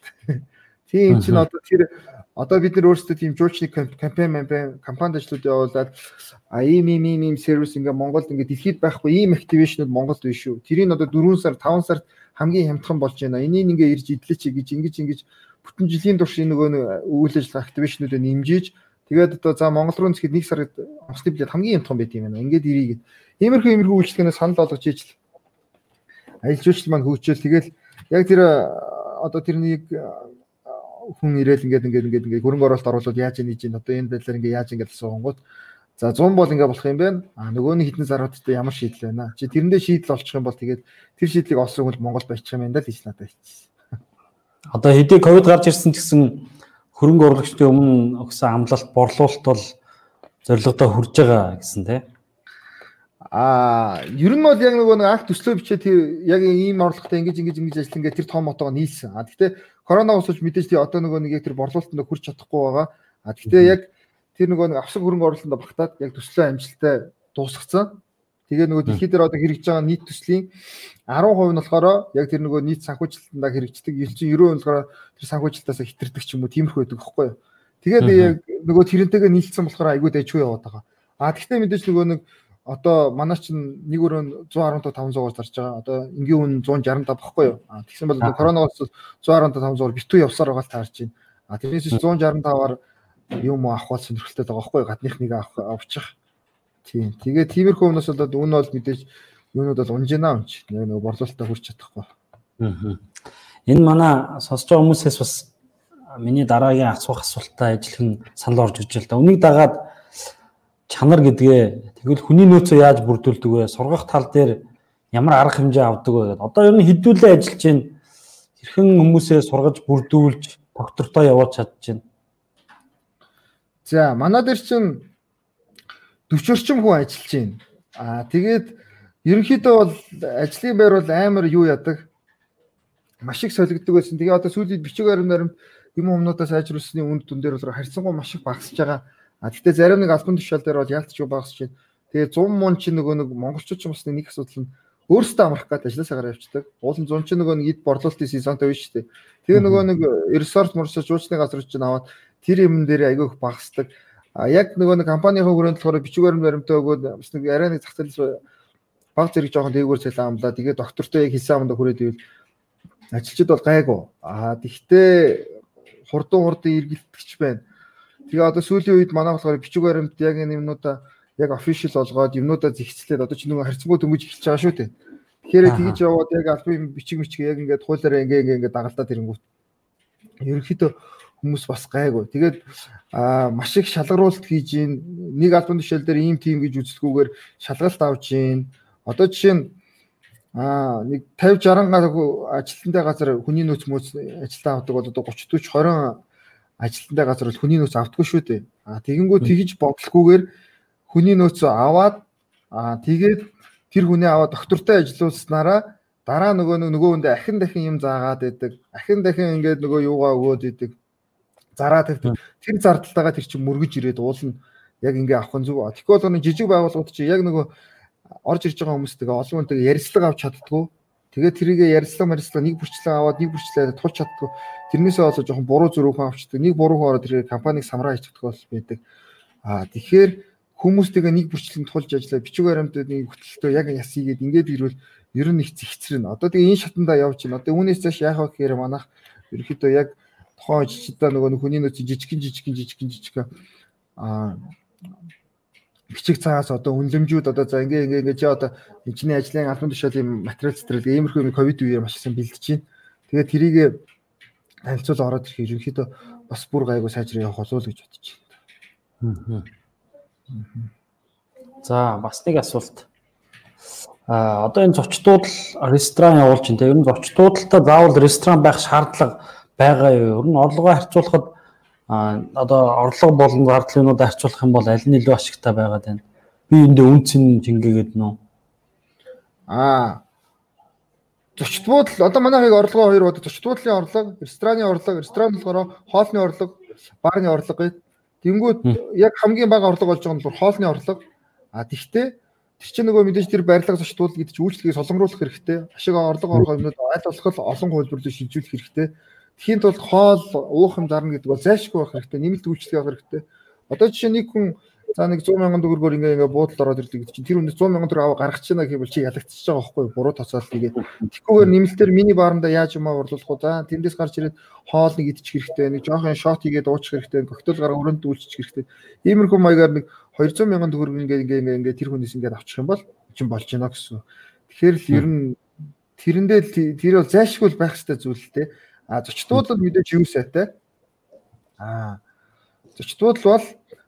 [SPEAKER 2] Тийм чинь одоо тэр одоо бид нар өөрсдөө тийм жуулчны кампайн кампанид ажлууд явуулаад а ийм ийм ийм ийм сервис ингээ Монголд ингээ дэлхийд байхгүй ийм активашнууд Монголд биш шүү. Тэрийг одоо 4 сар 5 сард хамгийн хямдхан болж байна. Энийг ингээ ирж идлээч гэж ингэж ингэж бүтэн жилийн турш нөгөө үйл ажиллагаа активашнуудыг нэмжиж тэгээд одоо за Монгол руу нэхэд нэг сард онцлог билет хамгийн хямдхан байт юм байна. Ингээд ирийгээд иймэрхүү иймэрхүү үйлчлэгнээс санал болгож ижил аялал жуулчлал маань хөгжөөл тэгэл яг тэр одоо тэрнийг хүн ирээл ингээд ингээд ингээд ингээд хөрөнгө оруулалт оруулаад яаж хийж ийн одоо энэ байдлаар ингээд яаж ингээд асуунгууд за 100 бол ингээд болох юм байна. А нөгөө нэг хитэн заруудтай ямар шийдэл байна. Чи тэрэндээ шийдэл олчих юм бол тэгээд тэр шийдлийг олсон хүн Монгол байчих юм байна л гэж надад хэлчихсэн.
[SPEAKER 1] Одоо хэдий ковид гарч ирсэн гэсэн хөрөнгө оруулагчдын өмнө өгсөн амлалт борлуулалт бол зорилгодоо хүрж байгаа гэсэн тийм
[SPEAKER 2] А ер нь бол яг нөгөө нэг акт төслөө бичээ тэр яг ийм орлоготой ингэж ингэж ингэж ажил ингээд тэр том мотогоо нийлсэн. А гэхдээ корона усулж мэдээж тий одоо нөгөө нэг яг тэр борлуулалтанд хүрч чадахгүй байгаа. А гэхдээ яг тэр нөгөө нэг авсаг хөрөнгө оруулалтанд багтаад яг төслөө амжилттай дуусгацсан. Тэгээ нөгөө дэлхий дээр одоо хэрэгжиж байгаа нийт төслийн 10% нь болохоор яг тэр нөгөө нийт санхүүжилтандаа хэрэгждэг. Ил чинь 90% болохоор тэр санхүүжилтаас хитэрдэг ч юм уу тиймэрхүү байдаг байхгүй юу. Тэгээд яг нөгөө тэрнтэйгээ нийлцсэн болохоор айгүй дэжгүй яваад байгаа. А тэгвэл мэдээж нөгөө нэг одоо манай чинь нэг өрөө 115 500-аар зарж байгаа. Одоо энгийн үн 165 багхгүй юу? А тэгсэн бол коронавирус 115 500-аар битүү явсаар байгаа л таарч байна. А тэрнээс 165-аар юм авах бол сонирхолтой байгаа байхгүй юу? Гадных нэг авах авчих. Тийм. Тэгээ тиймэрхүү өмнөөс болоод үн бол мэдээж юунууд бол унжина унч. Яг нөгөө борлуулалтаа хүрч чадахгүй.
[SPEAKER 1] Аа. Энэ манай сонсож байгаа хүмүүсээс бас миний дараагийн асуух асуултаа ажиллах нь санал орж иж л да. Үнийг дагаад чанар гэдгээ тэгвэл хүний нөөцөө яаж бүрдүүлдэг вэ? Сургах тал дээр ямар арга хэмжээ авдаг вэ гэдэг. Одоо ер нь хідүүлээ ажиллаж байна. Хэрхэн хүмүүсээ сургаж бүрдүүлж доктортой явуулж чадж байна.
[SPEAKER 2] За манай дээр чинь 40 орчим хүн ажиллаж байна. Аа тэгээд ерөнхийдөө бол ажлын байр бол амар юу яадаг маш их солигддог байсан. Тэгээ одоо сүүлийн бичиг баримт баримт юм өмнөдөө сайжруулсны үнд дүн дээр бол харьцангуй маш их багасж байгаа. А тэгтээ зарим нэг албан тушаал дээр бол яалтч багасч байна. Тэгээ 100 мун чи нөгөө нэг монголчууд ч бас нэг асуудал нь өөрсдөө амрах гэдэг ажлаасаа гараа явчихдаг. Уулын 100 чи нөгөө нэг эд борлуулалтын сезонтой биш дээ. Тэгээ нөгөө нэг ресорт морсож жуучны газар чинь аваад тэр юм дээр айгүй их багасдаг. А яг нөгөө нэг компанийн хүрээнд болохоор баримт баримтаа өгөөд бас нэг арай нэг зах зээл баг зэрэг жоохон дээгүүр цалин амлаа. Тэгээ доктортой яг хийсэн амдаа хүрээд ивэл ажилчид бол гайгүй. А тэгтээ хурдан хурдан эргэлдэгч байна. Тэгээ одоо сүүлийн үед манай болохоор бичиг баримт яг энэ юмнуудаа яг official болгоод юмнуудаа зихицлээд одоо ч нөгөө харьцангуй дөнгөж эхэлж байгаа шүү дээ. Тэгэхээр тэгж яваад яг альбом бичиг мичиг яг ингээд хуулаараа ингээ ингээ ингээ дагалдаад ирэнгүүт ерөнхийдөө хүмүүс бас гайгүй. Тэгээд аа маш их шалгаруулалт хийж гин нэг альбом тушаал дээр ийм тим гэж үзэлгүйгээр шалгалт авж гин. Одоо жишээ нь аа нэг 50 60 гаруй ажилтнтай газар хүний нөөц мөөц ажилтаа авдаг бол одоо 30 40 20 ажилтнтай газар бол хүний нөөц автгүй шүү дээ. А тэгэнгүүт тэгж бодлохгүйгээр хүний нөөцөө аваад а тэгээд тэр хүнээ аваад доктортой ажиллуулснараа дараа нөгөө нөгөө хүндээ ахин дахин юм заагаад байдаг. Ахин дахин ингээд нөгөө юугаа өгөөд байдаг. Зараа тавьдаг. Тэр зардалтайгаа тэр чинь мөргөж ирээд уулна яг ингээ авах нь зүг. Тэгэхгүй бол жижиг байгууллагууд чи яг нөгөө орж ирж байгаа хүмүүстэйгээ олон хүнтэйгээ ярилцлага авч чаддгүй Тэгээд тэрийгэ ярьслага марьслага нэг бүрчлэн аваад нэг бүрчлээ тулч чаддгүй. Тэрнээсээ болоо жоохон буруу зөрүүхэн авчдаг. Нэг буруухан ороод тэрийг компаниг самраа хийчихдэг бол байдаг. Аа тэгэхээр хүмүүстэйгээ нэг бүрчлэн тулж ажиллаа бичиг баримтуудын хөтөлтөө яг ясыгээд ингээд ирвэл ер нь их зихцрэн. Одоо тэгээ энэ шатандаа явж байна. Одоо үүнээс цааш яах вэ гэхээр манайх ерөөхдөө яг тухайн жижигдаа нөгөө хүний нөөцийн жижигхэн жижигхэн жижигхэн жижигхэн аа бичиг цаас одоо үнлэмжүүд одоо за ингээ ингээ ингээ чи одоо чиний ажлын албан тушаалын материал цэцэрлэг иймэрхүү ковид үеэр маш их бэлдэж байна. Тэгээд тэрийг танилцуул ороод ирэх ерөнхийдөө бас бүр гайгүй сайжрах явах болов уу гэж бодож байна.
[SPEAKER 1] За бас нэг асуулт. А одоо энэ зочдууд ресторан явуулж байна. Ер нь зочдуудтай заавал ресторан байх шаардлага байгаа юу? Ер нь орлогоо харьцуулахад одоо орлого болон зардлынууд арчуулах юм бол аль нь илүү ашигтай байгаад байна. Би эндээ үнцэн жингээгээд нөө.
[SPEAKER 2] Аа. Зочд буудал одоо манайхыг орлогоо хоёр бод зочд буудлын орлого, рестораны орлого, ресторан болохоор хоолны орлого, баарны орлого гэдэг. Тэнгүүд яг хамгийн бага орлого болж байгаа нь хоолны орлого. А тэгтээ тэр чинь нөгөө мэдээж тэр барилга зочд буудал гэдэг чинь үйлчлэгийг солонгоруулах хэрэгтэй. Ашиг орлого орох юмнууд аль болох олон хувилбарлыг шилжүүлэх хэрэгтэй. Тхийн тулд хоол уух юм зарна гэдэг бол зайлшгүй байх хэрэгтэй. Нэмэлт үйлчлэг авах хэрэгтэй. Одоо жишээ нэг хүн за нэг 100 сая төгрөгөөр ингээ ингээ буудалд ороод ирдэг гэдэг чинь тэр хүнээс 100 сая төгрөг аваа гаргах чинь гэвэл чи ялагдчихж байгаа байхгүй буруу тоцоол тэгээд тэгхгүйгээр нэмэлтээр мини баранда яаж юм орлуулах уу за тэндээс гарч ирээд хоол нэг идчих хэрэгтэй нэг жоохон шот хийгээд уучих хэрэгтэй коктейл гараа өрөөнд дүүлчих хэрэгтэй. Иймэрхүү маягаар нэг 200 сая төгрөг ингээ ингээ ингээ ингээ тэр хүнээс ингээ авчих юм бол чин болж гинэ гэсэн. Тэгэхээр л ер нь тэрэндээ тэр бол зайлшгүй байх хэрэгтэй зүйл л дээ А зочдууд бол мэдээж юу сайтай? Аа зочдууд бол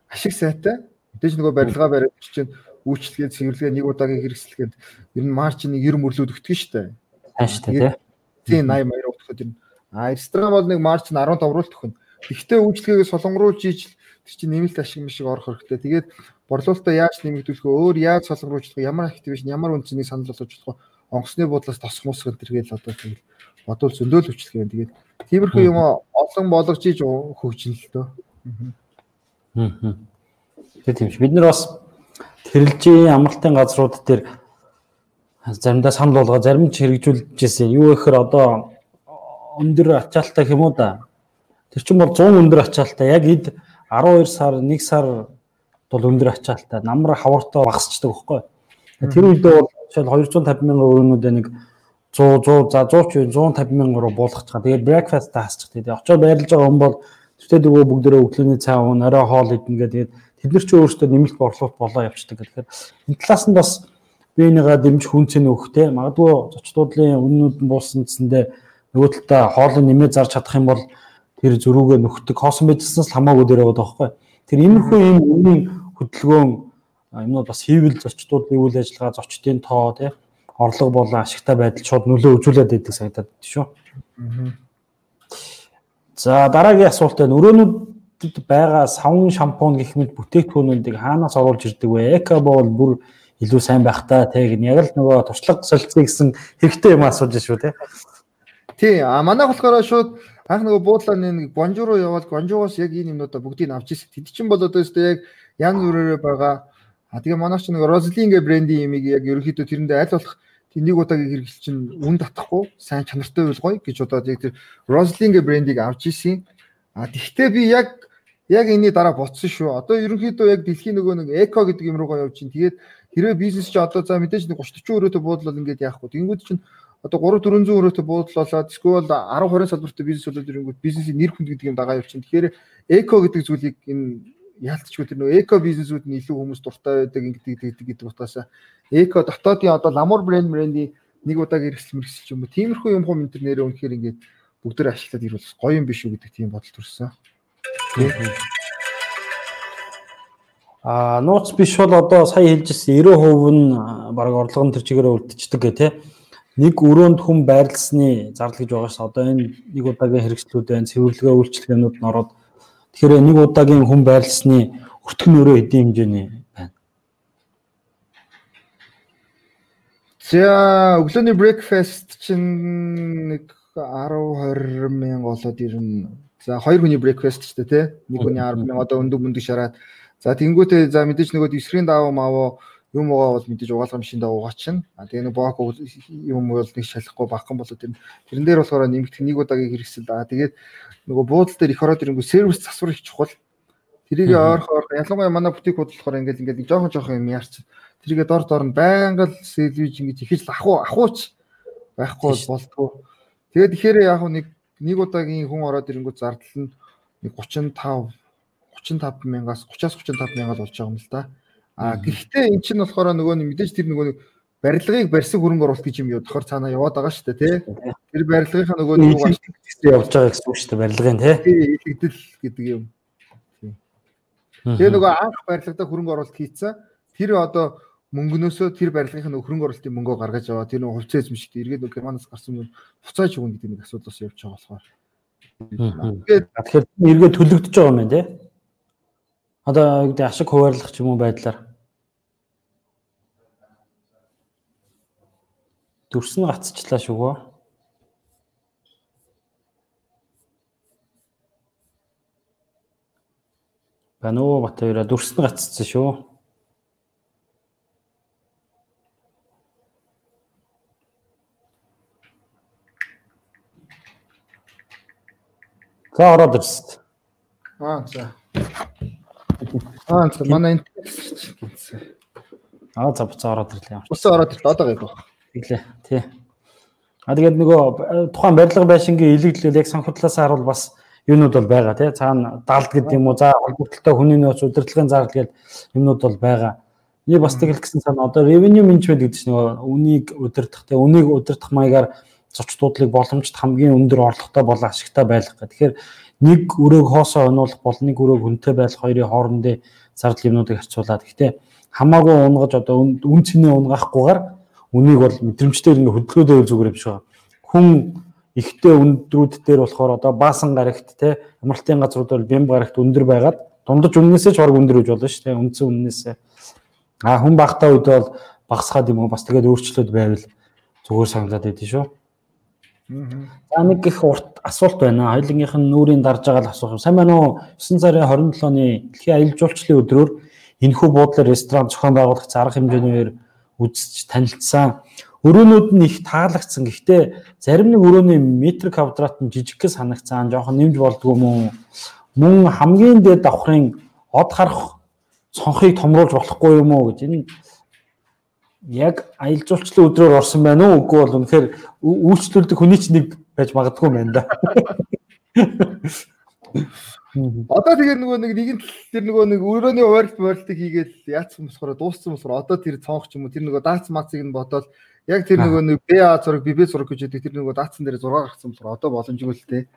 [SPEAKER 2] ашиг сайтай. Мэдээж нөгөө барилгаа бариад чинь үйлчлэгээ цэвэрлэгээ нэг удаагийн хэрэгсэлгээд ер нь маржиныг 90 мөрлөд өгдөг.
[SPEAKER 1] Сайн шүү дээ
[SPEAKER 2] тий. 80 80 өгөхөд ер нь а ресторан бол нэг маржин 15 руулт өгнө. Гэхдээ үйлчлэгээ солонгоруулж ийж тэр чинь нэмэлт ашиг мишиг орох хэрэгтэй. Тэгээд борлуулалтаа яаж нэмэгдүүлэх? Өөр яаж солонгоруулж ямар активишн, ямар үнцнийг санал болгож болох? Онгоцны буудлаас тосх мосх энэ төргээл одоо тэгэл бодвол зөндөөл хүчлэг юм. Тэгээд тиймэрхүү юм олон болгож иж хөгжин л дөө.
[SPEAKER 1] Аа. Тэгээд тийм ш. Бид нар бас хэрэлжийн амралтын газрууд дээр заримдаа санал болгоо зарим ч хэрэгжүүлж ирсэн. Юу гэхээр одоо өндөр ачаалттай юм уу да. Тэр чинь бол 100 өндөр ачаалттай. Яг эд 12 сар 1 сар бол өндөр ачаалттай. Намар хавартаа багасчдаг байхгүй. Тэр үедээ бол жишээл 250 мянган өрөөнүүдээ нэг 100 100 за 100 ч 150 мянган руу буулгах чага. Тэгээд breakfast таасчих. Тэгээд очоод байрлаж байгаа хүн бол Тэгтээ дөгөө бүгдээрээ өглөөний цай уун, орой хоол идэнэ гэдэг. Тэд нар ч өөрсдөө нэмэлт борлуулалт болоо явчихдаг. Тэгэхээр энэ талаас нь бас биенийгаа дэмжих хүнцэн өгөхтэй. Магадгүй зочдлуудын үннүүд нь буусан гэсэндээ нөгөө талдаа хоолыг нэмээ зарж чадах юм бол тэр зөрүүгээ нөхдөг. Хоосон байжснаас л хамаагүй дээр байгаа байхгүй. Тэр иймэрхүү юм үнийн хөдөлгөөн юмнууд бас хийвэл зочдлуудын үйл ажиллагаа зочдын тоо тий орлого болон ашигтай байдал шууд нөлөө үзүүлээд байдаг санагдаад шүү. За дараагийн асуулт байна. Өрөөнүүдэд байгаа савн шампунь гэх мэт бүтээгдэхүүнүүдийг хаанаас оруулж ирдэг вэ? Эко бол бүр илүү сайн байх та тэг яг л нөгөө туршлага солилцъя гэсэн хэрэгтэй юм асууж шүү те.
[SPEAKER 2] Тий, а манай болохоор шууд анх нөгөө буудлаа нэг Гонжу руу яваад Гонжугоос яг энэ юмнуудаа бүгдийг авч ирсэн. Тэд чинь бол одоо өстэй яг янз бүрээр байгаа. А тэгээ манай ч нэг Roslin-гээ брендийн имийг яг ерөнхийдөө тэрэндээ аль болох тэнийг удаагийн хэрэгэл чинь үн татахгүй сайн чанартай байл гоё гэж удаад яг тэр Roslin-г брендийг авч исэн. А тэгвэл би яг яг энэний дараа боцсон шүү. Одоо ерөнхийдөө яг дэлхийн нөгөө нэг эко гэдэг юм руугаа явж чинь. Тэгээд хэрвээ бизнес чи одоо за мэдээж нэг 30 40 өрөөтэй буудлал ингээд яах вэ? Тэнгүүд чинь одоо 3 400 өрөөтэй буудлалаад эсвэл 10 20 салбартай бизнес болоод ирэнгүүт бизнесийн нэр хүнд гэдэг юм дагаа явчихна. Тэгэхээр эко гэдэг зүйлийг энэ яалтчгүй тэр нөө эко бизнесүүд нь илүү хүмүүс дуртай байдаг ингэдэг гэдэг гэдэг утгаасаа эко дотоодын одоо ламур брэнд брендийн нэг удааг хэрэгсэл мэрэгсэл юм тиймэрхүү юм хөө энэ төр нэрээ үнэхээр ингээд бүгдээр ашиглаад ирвэл гоё юм биш үү гэдэг тийм бодол төрсөн.
[SPEAKER 1] А нууц биш бол одоо сая хэлжсэн 90% нь баг орлого нь тэр чигээрээ үлдчихдэг гэх тээ. Нэг өрөөнд хүн байрлсны зардал гэж байгаа ш. Одоо энэ нэг удаагийн хэрэгслүүд байна, цэвэрлэгээ үйлчлэгээнүүд нь ороод Тэгэхээр нэг удаагийн хүн байрлсны өртгөн өрөө хэдийн хэмжээний байна.
[SPEAKER 2] За өглөөний breakfast чинь нэг 10 20 мянга болоод ирнэ. За хоёр хүний breakfast ч тий. Нэг хүний 10 мянга одоо өндөг мөндөг шараад. За тэнгуүтээ за мэдээж нөгөө дисрийн даваа мааваа юм уу бол мэдээж угаалгын машин даа угаачин. А тэгээ нэг бок юм бол нэг шалахгүй баххан болоод тэр тэрэн дээр болохоор нэмэгдэх нэг удаагийн хэрэгсэл. А тэгээд нөгөө буудал дээр их ороод ирэнгүү сервис засвар их чухал. Тэрийг ойрох ойрох ялангуяа манай бутик худал болохоор ингээд ингээд нэг жоохон жоохон юм яарч. Тэрийгээ дор дор нь байнга л сервис ингэж ихэж ахуу ахууч байхгүй болтгоо. Тэгээд тэгэхээр яг нэг нэг удаагийн хүн ороод ирэнгүү зардал нь нэг 35 35 мянгаас 30-аас 35 мянга болж байгаа юм л да. А гэхдээ эн чинь болохоор нөгөө мэдээж тэр нөгөө барилгыг барьсан хөрөнгө оруулалт гэж юм юу тохор цаанаа яваад байгаа шүү дээ тий. Тэр барилгынхаа нөгөө нэг
[SPEAKER 1] явж байгаа гэсэн үг шүү дээ барилгын тий.
[SPEAKER 2] Илэгдэл гэдэг юм. Тэгээ нөгөө анх барилгадаа хөрөнгө оруулалт хийцэн тэр одоо мөнгнөөсөө тэр барилгынхаа нөгөө хөрөнгө оруулалтын мөнгөө гаргаж аваа тэр нөгөө хувьцаа эзэм шүү дээ. Эргээд нөгөө германаас гарсан мөнгө буцааж өгнө гэдэг нэг асуудал бас явж байгаа болохоор.
[SPEAKER 1] Тэгэхээр эргээд төлөгдөж байгаа юм байна тий. Одоо гэдэг ашиг хуваарлах ч юм уу байдлаар Дүрс нь гацчлаа шүгөө. Бануу Батбаяра дүрс нь гацсан шүү. За ороод ирсэн.
[SPEAKER 2] Аа за. Аа за манай энэ
[SPEAKER 1] Аа за буцаа ороод ирлээ.
[SPEAKER 2] Буцаа ороод ирлээ. Одоо гайгүй.
[SPEAKER 1] Тэглээ. Тий. А тэгээд нөгөө тухайн барилга байшингийн илэгдлэл яг санхудлаас харуул бас юмнууд бол байгаа тий. Цаана далд гэдэг юм уу, за холбогдлолтой хүний нөөц удирдлагын зардал гэдэг юмнууд бол байгаа. Нэг бас тэгэл гэсэн цаана одоо revenue management гэдэг чинь нөгөө үнийг удирдах тий, үнийг удирдах маягаар зочдлуудлыг боломжит хамгийн өндөр орлоготой болон ашигтай байлгах гэх. Тэгэхээр нэг өрөөг хоосоо онуулах бол нэг өрөөг хүнтэй байх хоёрын хоорондын зардал юмнуудыг харьцуулаад. Гэхдээ хамаагүй унгаж одоо үн цэнээ унгахгүйгээр үнийг бол мэдрэмжтэй ингээ хөдөлгөөдөө зүгээр юм шиг. Хүн ихтэй өндрүүд дээр болохоор одоо баасан гарагт те амралтын газрууд бол бямб гарагт өндөр байгаад дундаж үннээсээ ч баг өндөр гэж болно шүү те үндсэн үннээсээ. А хүн багтаа үед бол багсгаад юм уу бас тэгээд өөрчлөлт байвал зүгээр санагдаад байдیں шүү. За нэг их урт асуулт байна. Хоёулынгийнх нь нүрийн дарж байгаа л асуух юм. Сайн байна уу? 9 сарын 27-ны дэлхийн аялал жуулчлалын өдрөөр энэхүү буудлаар ресторан зохион байгуулах зарга хэмжээгээр үзэж танилцсан. Өрөөнүүд нь их таалагдсан. Гэхдээ зарим нэг өрөөний метр квадрат нь жижигхэн санагцсан. Жохон нэмж болдгоо мөн мөн хамгийн дээд давхрын од харах цонхыг томруулж болохгүй юм уу гэж энэ яг аялал жуулчлалын өдрөөр орсон байна уу үгүй бол үнэхээр үйлчлүүлдэг хүний ч нэг байж магадгүй юм байна да.
[SPEAKER 2] Одоо тэгээ нөгөө нэг нэгэн тэр нөгөө нэг өрөөний ойролт ойролтыг хийгээл яатсан болохоор дууссан болохоор одоо тэр цонх ч юм уу тэр нөгөө даац маацыг нь бодоод яг тэр нөгөө нэг БА зураг ББ зураг гэж үүдэг тэр нөгөө даацсан дээр 6 гарсан болохоор одоо боломжгүй л те.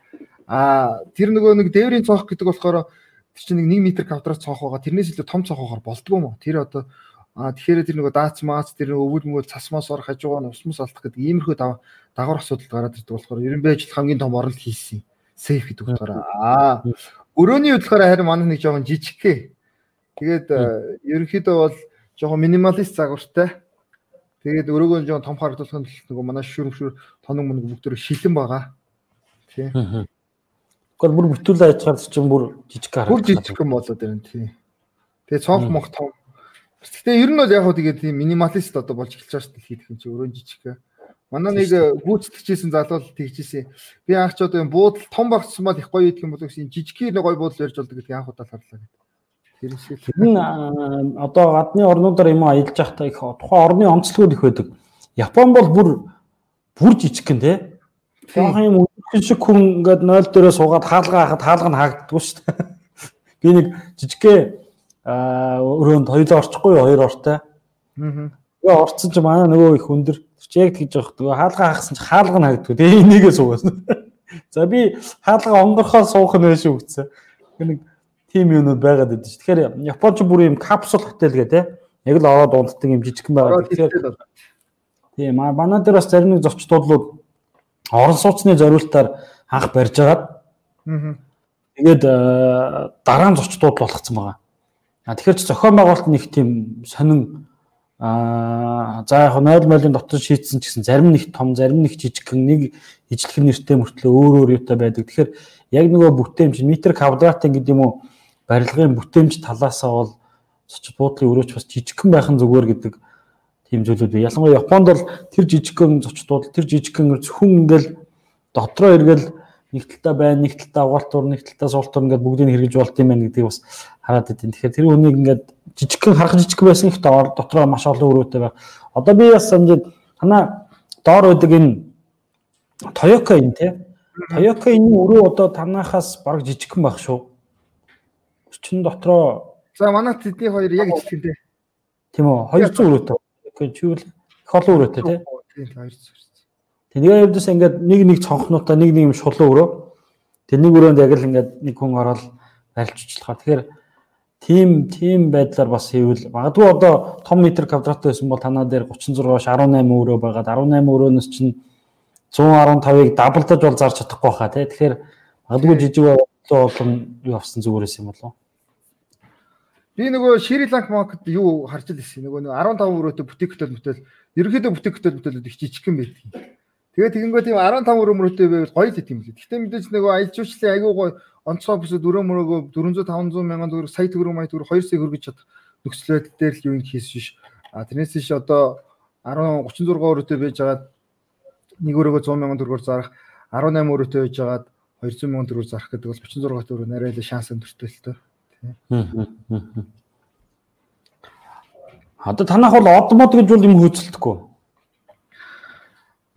[SPEAKER 2] А тэр нөгөө нэг дээврийн цонх гэдэг болохоор тэр чинь нэг 1 м квадрат цонх байгаа тэрнээс илүү том цонх байгаа болдгоо мó. Тэр одоо А тэгэхээр тэр нөгөө даац маац тэр өвөл мөвөл цасмаас ор хажуугаа нь усмас алдах гэдэг иймэрхүү дагавар асуудал гараад ирдэг болохоор ерөнхий ажил хамгийн том оролт хийсэн. Сейф гэдэг утгаараа. Аа өрөөний хөдөлгөөр харин манай нэг жоохон жижигхээ. Тэгээд э, ерөнхийдөө бол жоохон минималист загвартай. Тэгээд өрөөгөө жоохон том харагдуулах нь нөгөө манай шүрмшүр тоног мөнгө бүгд шилэн байгаа. Тий.
[SPEAKER 1] Гэхдээ бүр бүтүүлээ ажиллахаар чинь бүр жижиг
[SPEAKER 2] харагдаж. Бүр жижигхэн болоод байна тий. Тэгээд цонх монх том Гэхдээ ер нь бол яг хөө тэгээд тийм минималист одоо болж эхэлж байгаа шүү дээ юм чи өрөө жижиг. Манай нэг гүйцэтгэжсэн залуу тэгжсэн. Би анх ч одоо юм буудал том багцсан бол их гоё идэх юм бол гэсэн жижигхэн гоё буудал ярьж болдог гэдэг анх удаа харлаа гэдэг.
[SPEAKER 1] Тэр шиг. Энэ одоо гадны орнуудаар юм аялж байхдаа их тухайн орны онцлогуд их байдаг. Япон бол бүр бүр жижигхэн тий. Жохон юм үхэн шиг хүн ингээд 0 дээрээ суугаад хаалга хахад хаалга нь хаагддгүй шүү дээ. Би нэг жижигхэн өрөөнд хоёулаа орчихгүй хоёр ортой. Аа. Тэгээ орцсон чи манай нөгөө их өндөр. Чи яг тэгж явах. Тэгээ хаалгаа хагсан чи хаалга нь хагддаг. Тэгээ энийгээ суугасан. За би хаалга онгорхоо суух нь байж үгцээ. Нэг тим юмнууд байгаад байдаг ш. Тэгэхээр Японч бүр юм капсул хотел гэдэг яг л ороод унтдаг юм жижигхэн байгаа. Тэгэхээр тийм манай дээр бас зарим нэг зочд туудлууд орон сууцны зориултаар анх барьж агаад тэгээд дараа нь зочд туудал болгоцсон байгаа. Тэгэхээр ч зохион байгуулалт нэг тийм сонин аа за яг 0 молийн дотор шийдсэн ч гэсэн зарим нэг том, зарим нэг жижигхэн нэг ижлэх нэртэй мөртлөө өөр өөр юутай байдаг. Тэгэхээр яг нөгөө бүтээмж метр квадратын гэдэг юм уу барилгын бүтээмж талаасаа бол цочид буудлын өрөөч бас жижигхэн байх нь зүгээр гэдэг тийм зүйлүүд бай. Ялангуяа Японд бол тэр жижигхэн цочид буудал тэр жижигхэн зөвхөн ингээл дотроо эргэл нэг талтаа байна, нэг талтаа угаалт тур, нэг талтаа суул тур ингээд бүгдийг хэрэгж болт юм байна гэдгийг бас хараад идэв. Тэгэхээр тэр хүнийг ингээд жижигхэн харах жижигхэн байсан их дотроо маш олон өрөөтэй байх. Одоо би бас ингээд танаа доор байдаг энэ Toyota энэ тий. Toyota энэ өрөө одоо танахаас баг жижигхэн байх шүү. Өчн дотроо
[SPEAKER 2] За манай тэдний хоёр яг ижилхэн тий.
[SPEAKER 1] Тийм үү 200 өрөөтэй. Гэхдээ чи үл их олон өрөөтэй тий.
[SPEAKER 2] Тийм 200.
[SPEAKER 1] Тэгээ явдас ингээд нэг нэг цонхнуудаа нэг нэг юм шулуу өрөө. Тэр нэг өрөөнд яг л ингээд нэг хүн ороод барилж учлахаа. Тэгэхээр тийм тийм байдлаар бас хийвэл магадгүй одоо том метр квадрат байсан бол танаа дээр 36-ш 18 өрөө байгаад 18 өрөөнөөс чинь 115-ыг даблдаж бол зарж чадахгүй хаа тий. Тэгэхээр магадгүй жижиг болон юу авсан зүгээрээс юм болов.
[SPEAKER 2] Би нөгөө Шриланк маркет юу харж л ирсэн. Нөгөө 15 өрөөтэй бутик хөтөл мөтөл ерөнхийдөө бутик хөтөл мөтөл их жижигхэн байдаг. Тэгээд тэгэнгүүт тийм 15 өрөөмөрөтэй байвал гоё л тийм л. Гэхдээ мэдээж нөгөө аялал жуулчлалын аягүй гоё онцгой бүсэд өрөөмөрөөгөө 400 500 мянган төгрөг сая төгрөг мая төгрөг 2 сая хүргэж чадах нөхцөл байдал дээр л юу юм хийсэн биш. А тэрнээс иш одоо 10 36 өрөөтэй байж байгаа нэг өрөөгөө 100 мянган төгрөгөөр зарах 18 өрөөтэй байж байгаа 200 мянган төгрөгөөр зарах гэдэг бол 36 төгрөг нарай л шанс өндөртэй л тоо.
[SPEAKER 1] Одоо танах бол од мод гэж бол юм хөөцөлдөхгүй.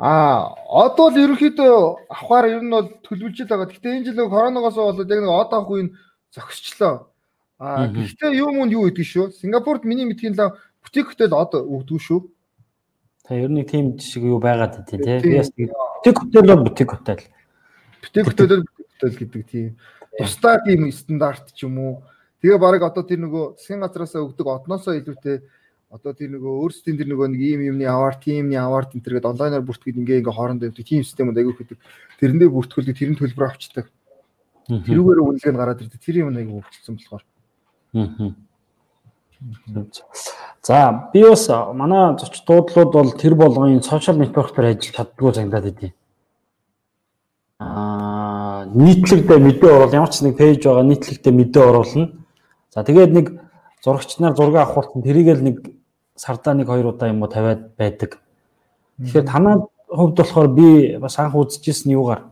[SPEAKER 2] А одоо л ерөнхийдөө авахаар ер нь бол төлөвлөж байгаа. Гэхдээ энэ жил коронавигоос болоод яг нэг од авах үе зогсчлоо. А гэхдээ юу мөн юу гэдэг шүү. Сингапурт миний мэдхийн л бутик хотел од өгдөг шүү.
[SPEAKER 1] Та ер нь тийм шиг юу байгаад тий, тий. Би бас бутик хотел бол бутик хотел.
[SPEAKER 2] Бутик хотел бутик хотел гэдэг тийм тусдаа тийм стандарт ч юм уу. Тэгээ баг одоо тэр нөгөө засгийн газараас өгдөг одноосоо илүүтэй одоо тэр нөгөө өөрсдийн тэр нөгөө нэг ийм юмны аваар, тиймний аваар энэ төргээд онлайнаар бүртгэж ингээ ингээ хоорондоо явдаг тийм системүүд аягүй хөдөг. Тэрэндээ бүртгүүлдэг, тэрэн төлбөр авчдаг. Тэрүүгээр үнэлгээ нь гараад ирдэг. Тэр юм аягүй хөгжсөн болохоор.
[SPEAKER 1] За би бас манай зоч дуудлууд бол тэр болгоны сошиал нэтворк дээр ажиллаж чаддгүй зангидаад идэв. Аа нийтлэгдээ мэдээ оруулах ямар ч нэг пэйж байгаа нийтлэгдээ мэдээ оруулна. За тэгээд нэг зурагч нар зураг авахултан тэрийг л нэг сардаа нэг хоёр удаа юм уу тавиад байдаг. Тэгэхээр танаа хувьд болохоор би бас анх үзчихсэн юугаар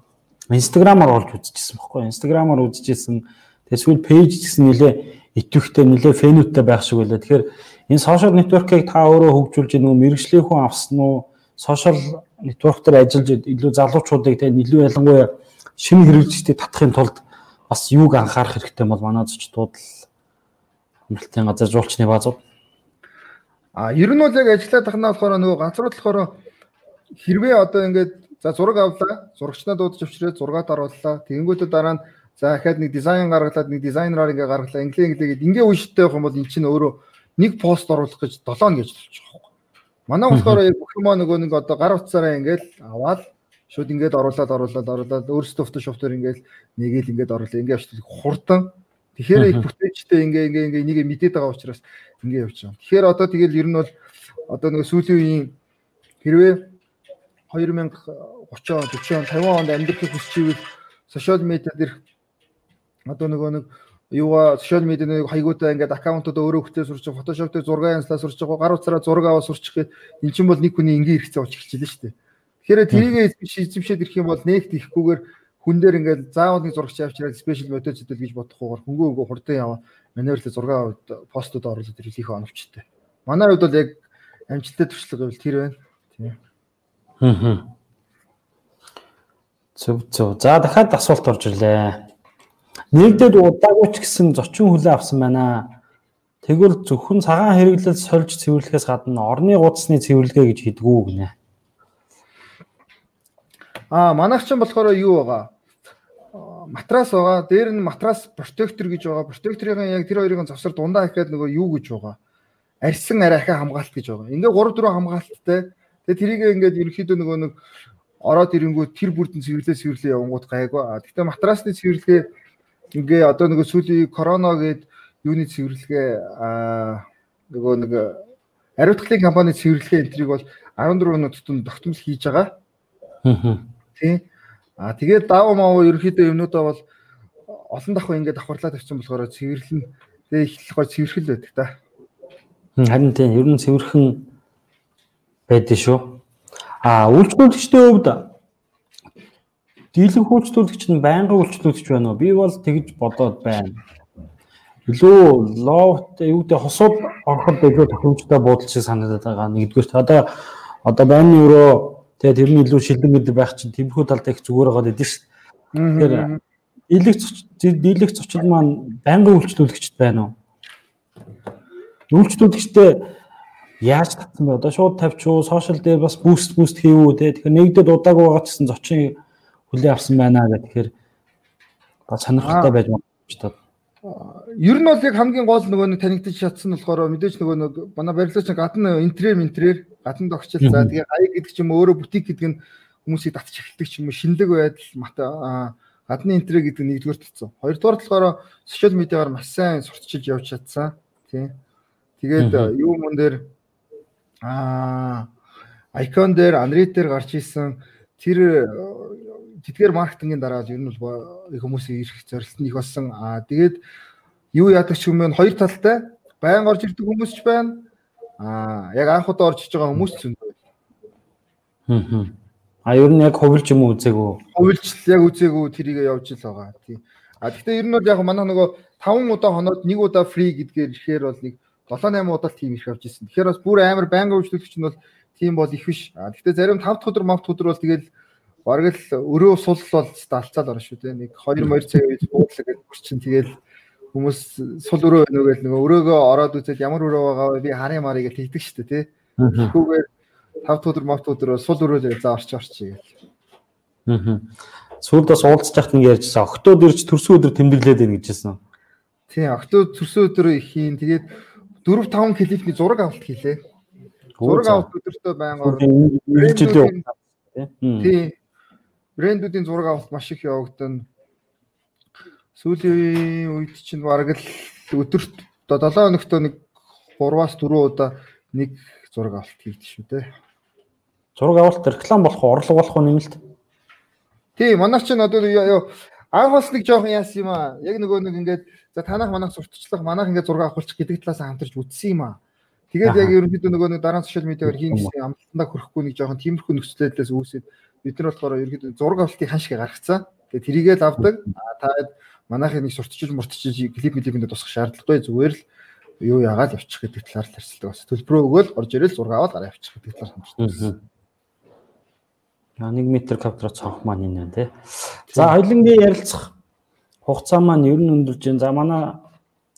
[SPEAKER 1] Instagram-аар олж үзчихсэн баггүй. Instagram-аар үзчихсэн. Тэгвэл пэйж гэсэн нэлээ итвэхтэй нэлээ фэнүүтэй байх шиг байлаа. Тэгэхээр энэ сошиал нэтворкийг та өөрөө хөгжүүлж нөгөө мэрэгжлийн хүн авсан уу? Сошиал нэтворк дээр ажиллаж илүү залуучуудыг тэгээ илүү ялангуяа шинэ хэрэгжигчдийг татахын тулд бас юуг анхаарах хэрэгтэй бол манай зочдууд л амралтын газар жуулчны баазууд.
[SPEAKER 2] А ер нь бол яг ажиллаад тахнаа болохоор нөгөө ганцруу болохоор хэрвээ одоо ингээд за зураг авлаа, зурагчнаа дуудаж авчирээд зургаад орууллаа. Тэгэнгүүтээ дараа нь за ахаад нэг дизайн гаргалаад нэг дизайнераар ингээ гаргалаа. Англи англигээд ингээ унштай явах юм бол эн чинь өөрөө нэг пост оруулах гэж 7 гэж болчих واخхой. Манай болохоор яг бүх юмаа нөгөө нэг одоо гар утсаараа ингээл аваад шууд ингээд оруулаад оруулаад оруулаад өөрсдөө фото шофтер ингээд нэгээл ингээд оруулаа. Ингээ авчдаг хурдан. Тэгэхээр их бүтээчтэй ингээ ингээ ингээ энийг мэдээд байгаа учраас ингээ явчихсан. Тэгэхээр одоо тэгэл ер нь бол одоо нөгөө сүүлийн үеийн хэрвээ 2030 40 50 онд амьдрахыг хүсч ивэл сошиал медиа дээр одоо нөгөө нэг юугаа сошиал медиа нэг хайгуудаа ингээд аккаунтуудаа өөрөө хөтөө сурч фотошоп дээр зураг янзлаа сурч байгаа гар утсаараа зураг аваа сурчих гээд эн чинь бол нэг хүний энгийн хэрэгцээ болж эхэлж байна шүү дээ. Тэгэхээр тэрийг шийдвэшээд ирэх юм бол нэгт ихгүйгээр хүн дээр ингээд заавал нэг зурагч авчираад спешиал зэтэл гэж бодохгүйгээр хөнгөө хөнгөө хурдан яваа маневрлээ зураг постууд оруулаад ирэх оновчтой. Манай хувьд бол яг амжилттай туршлага гэвэл тэр байна. Тийм.
[SPEAKER 1] Аа. Зөв зөв. За дахиад асуулт орж ирлээ. Нэгдээд удаагүй ч гэсэн зочин хүлээ авсан байна. Тэгвэл зөвхөн цагаан хэрэглэл сольж цэвэрлэхээс гадна орны гудасны цэвэрлэгээ гэж хийдгүү гинэ.
[SPEAKER 2] Аа манайх ч болохоор юу байгаа? Матрас байгаа. Дээр нь матрас протектор гэж байгаа. Протекторын яг тэр хоёрын завсар дундаа ихэд нөгөө юу гэж байгаа. Арьсан арайхаа хамгаалт гэж байгаа. Ингээ 3 4 хамгаалттай. Тэгээ тэрийг ингээд ерөнхийдөө нөгөө нэг ороод ирэнгүү тэр бүрдэн цэвэрлээ цэвэрлээ явангууд гайгүй. Гэхдээ матрасны цэвэрлэгээ ингээ одоо нөгөө сүүлийн корона гээд юуны цэвэрлэгээ нөгөө нэг ариутгын компани цэвэрлэгээ энтрийг бол 14 минут тутам тогтмол хийж байгаа. Аа тэгээд даав маа ерөөхдөө юмнуудаа бол олон давхар ингээд давхарлаад тавьсан болохоор цэвэрлэн тэгээ их гой цэвэрхэл байдаг та.
[SPEAKER 1] Харин тийм ер нь цэвэрхэн байдаг шүү. А үйлчлүүлэгчдийн хувьд дийлэн хөөцлүүлэгч нь байнгын үйлчлүүлэгч байна уу? Би бол тэгж бодоод байна. Илүү ловт юу гэдэг хосууд ороход илүү тохиомжтой буудал шиг санагдаад байгаа. Нэгдүгээр одоо одоо байрны өрөө Тэгээ тэр нь илүү шилдэг гэдэг байх чинь тэмхүү талд их зүгээр байгаа гэдэг шүү. Тэгэхээр дийлэгч дийлэгч зочид маань байнгын үйлчлүүлэгчд байна уу? Үйлчлүүлэгчтэй яаж татсан бэ? Одоо шууд тавьчихуу, сошиал дээр бас буст буст хийвүү те. Тэгэхээр нэгдэд удаагүй байгаа гэсэн зочин хүлээ авсан байна гэх тэгэхээр ба сонирхолтой байж магадгүй
[SPEAKER 2] ер нь бол яг хамгийн гол нөгөө нэг танигдаж чадсан болохоор мэдээж нөгөө нэг манай барилгаач гадна интерьер интерьер гадна тогтчил за тэгээ гай гэдэг ч юм өөрөө бутик гэдэг нь хүмүүсийг татчих эхэлдэг ч юм шинэлэг байдал мата гадны интерьер гэдэг нь нэгдүгээр татсан. Хоёрдугаар болохоор сошиал медиагаар маш сайн сурталчилж явж чадсан. Тий. Тэгээд юу мөн дээр аа айкон дээр анрит дээр гарч исэн тэр тэдгээр маркетингийн дараа ер нь бол хүмүүсийн ирэх зорилт нь их болсон. Аа тэгээд юу яадаг ч юм бэ хоёр талтай байн орж ирдэг хүмүүс ч байна. Аа яг анх удаа орж иж байгаа хүмүүс ч зөндөө.
[SPEAKER 1] Аа. А ер нь яг хувилж юм уу үзээгүү?
[SPEAKER 2] Хувилж яг үзээгүү тэрийг явж ил байгаа. Тий. А гэхдээ ер нь бол яг манай нөгөө 5 удаа хоноод 1 удаа фри гэдгээр ихээр бол нэг 7 8 удаа тийм их авч ирсэн. Тэгэхээр бас бүр амар байнгын үйлчлэгч нь бол тийм бол их биш. А гэхдээ зарим 5 дахь өдөр, 5 дахь өдөр бол тэгэл бараг л өрөө сул бол алцаад орно шүү дээ. Нэг 2 2 цаг үед буудлаа гэж хүрчин тэгэл хүмүүс сул өрөө байна уу гэж нөгөө өрөөгөө ороод үзээд ямар өрөө байгаа вэ би харъя марыг гэж тэгдэг шүү дээ тий. Тэгхгүйгээр 5 өдөр мав өдөр сул өрөө л за орч орч гээл.
[SPEAKER 1] Аа. Сүүлд бас уулзч яхад ингэ ярьжсэн. Октод ирж төрсөн өдөр тэмдэглээд байна гэжсэн.
[SPEAKER 2] Тий, октод төрсөн өдөр хийн. Тэгээд 4 5 клипний зураг авалт хийлээ. Зураг авалт өдөртөө байнга
[SPEAKER 1] орно.
[SPEAKER 2] Тий брэндүүдийн зураг авалт маш их явагдана. Сүүлийн үед чинь бараг л өдөрт 7 хоногт нэг 3-аас 4 удаа нэг зураг авалт хийдэг шүү дээ.
[SPEAKER 1] Зураг авалт реклам болох орлого болох нь юм л т.
[SPEAKER 2] Тий, манай чинь одоо анх бас нэг жоохон яасан юм аа. Яг нөгөө нэг ингээд за танах манах сурталчлах манах ингээд зураг авахулчих гэдэг талаас хамтарч үтсэн юм аа. Тэгээд яг ерөнхийдөө нөгөө нэг дараа сошиал медиагаар хийн гэсэн амлалтандаа хүрэхгүй нэг жоохон тиймэрхүү нөхцөлөөс үүсээд бид нар болохоор ерөнхийдөө зураг авалтыг ханшиг гаргацсан. Тэгээд тэрийгээ л авдаг. Та манайхыг нэг сурталчил мурталчил клип клипэнд тусах шаардлагагүй зүгээр л юу яагаад явчих гэдэг талаар л ярьцдаг бас. Төлбөрөө өгөөл орж ирэл зураг аваад гараа явчих гэдэг талаар хамждаг.
[SPEAKER 1] А 1 м квадрат цонх маань энэ тий. За хоёлынгийн ярилцах хугацаа маань ер нь өндөрж байна. За манай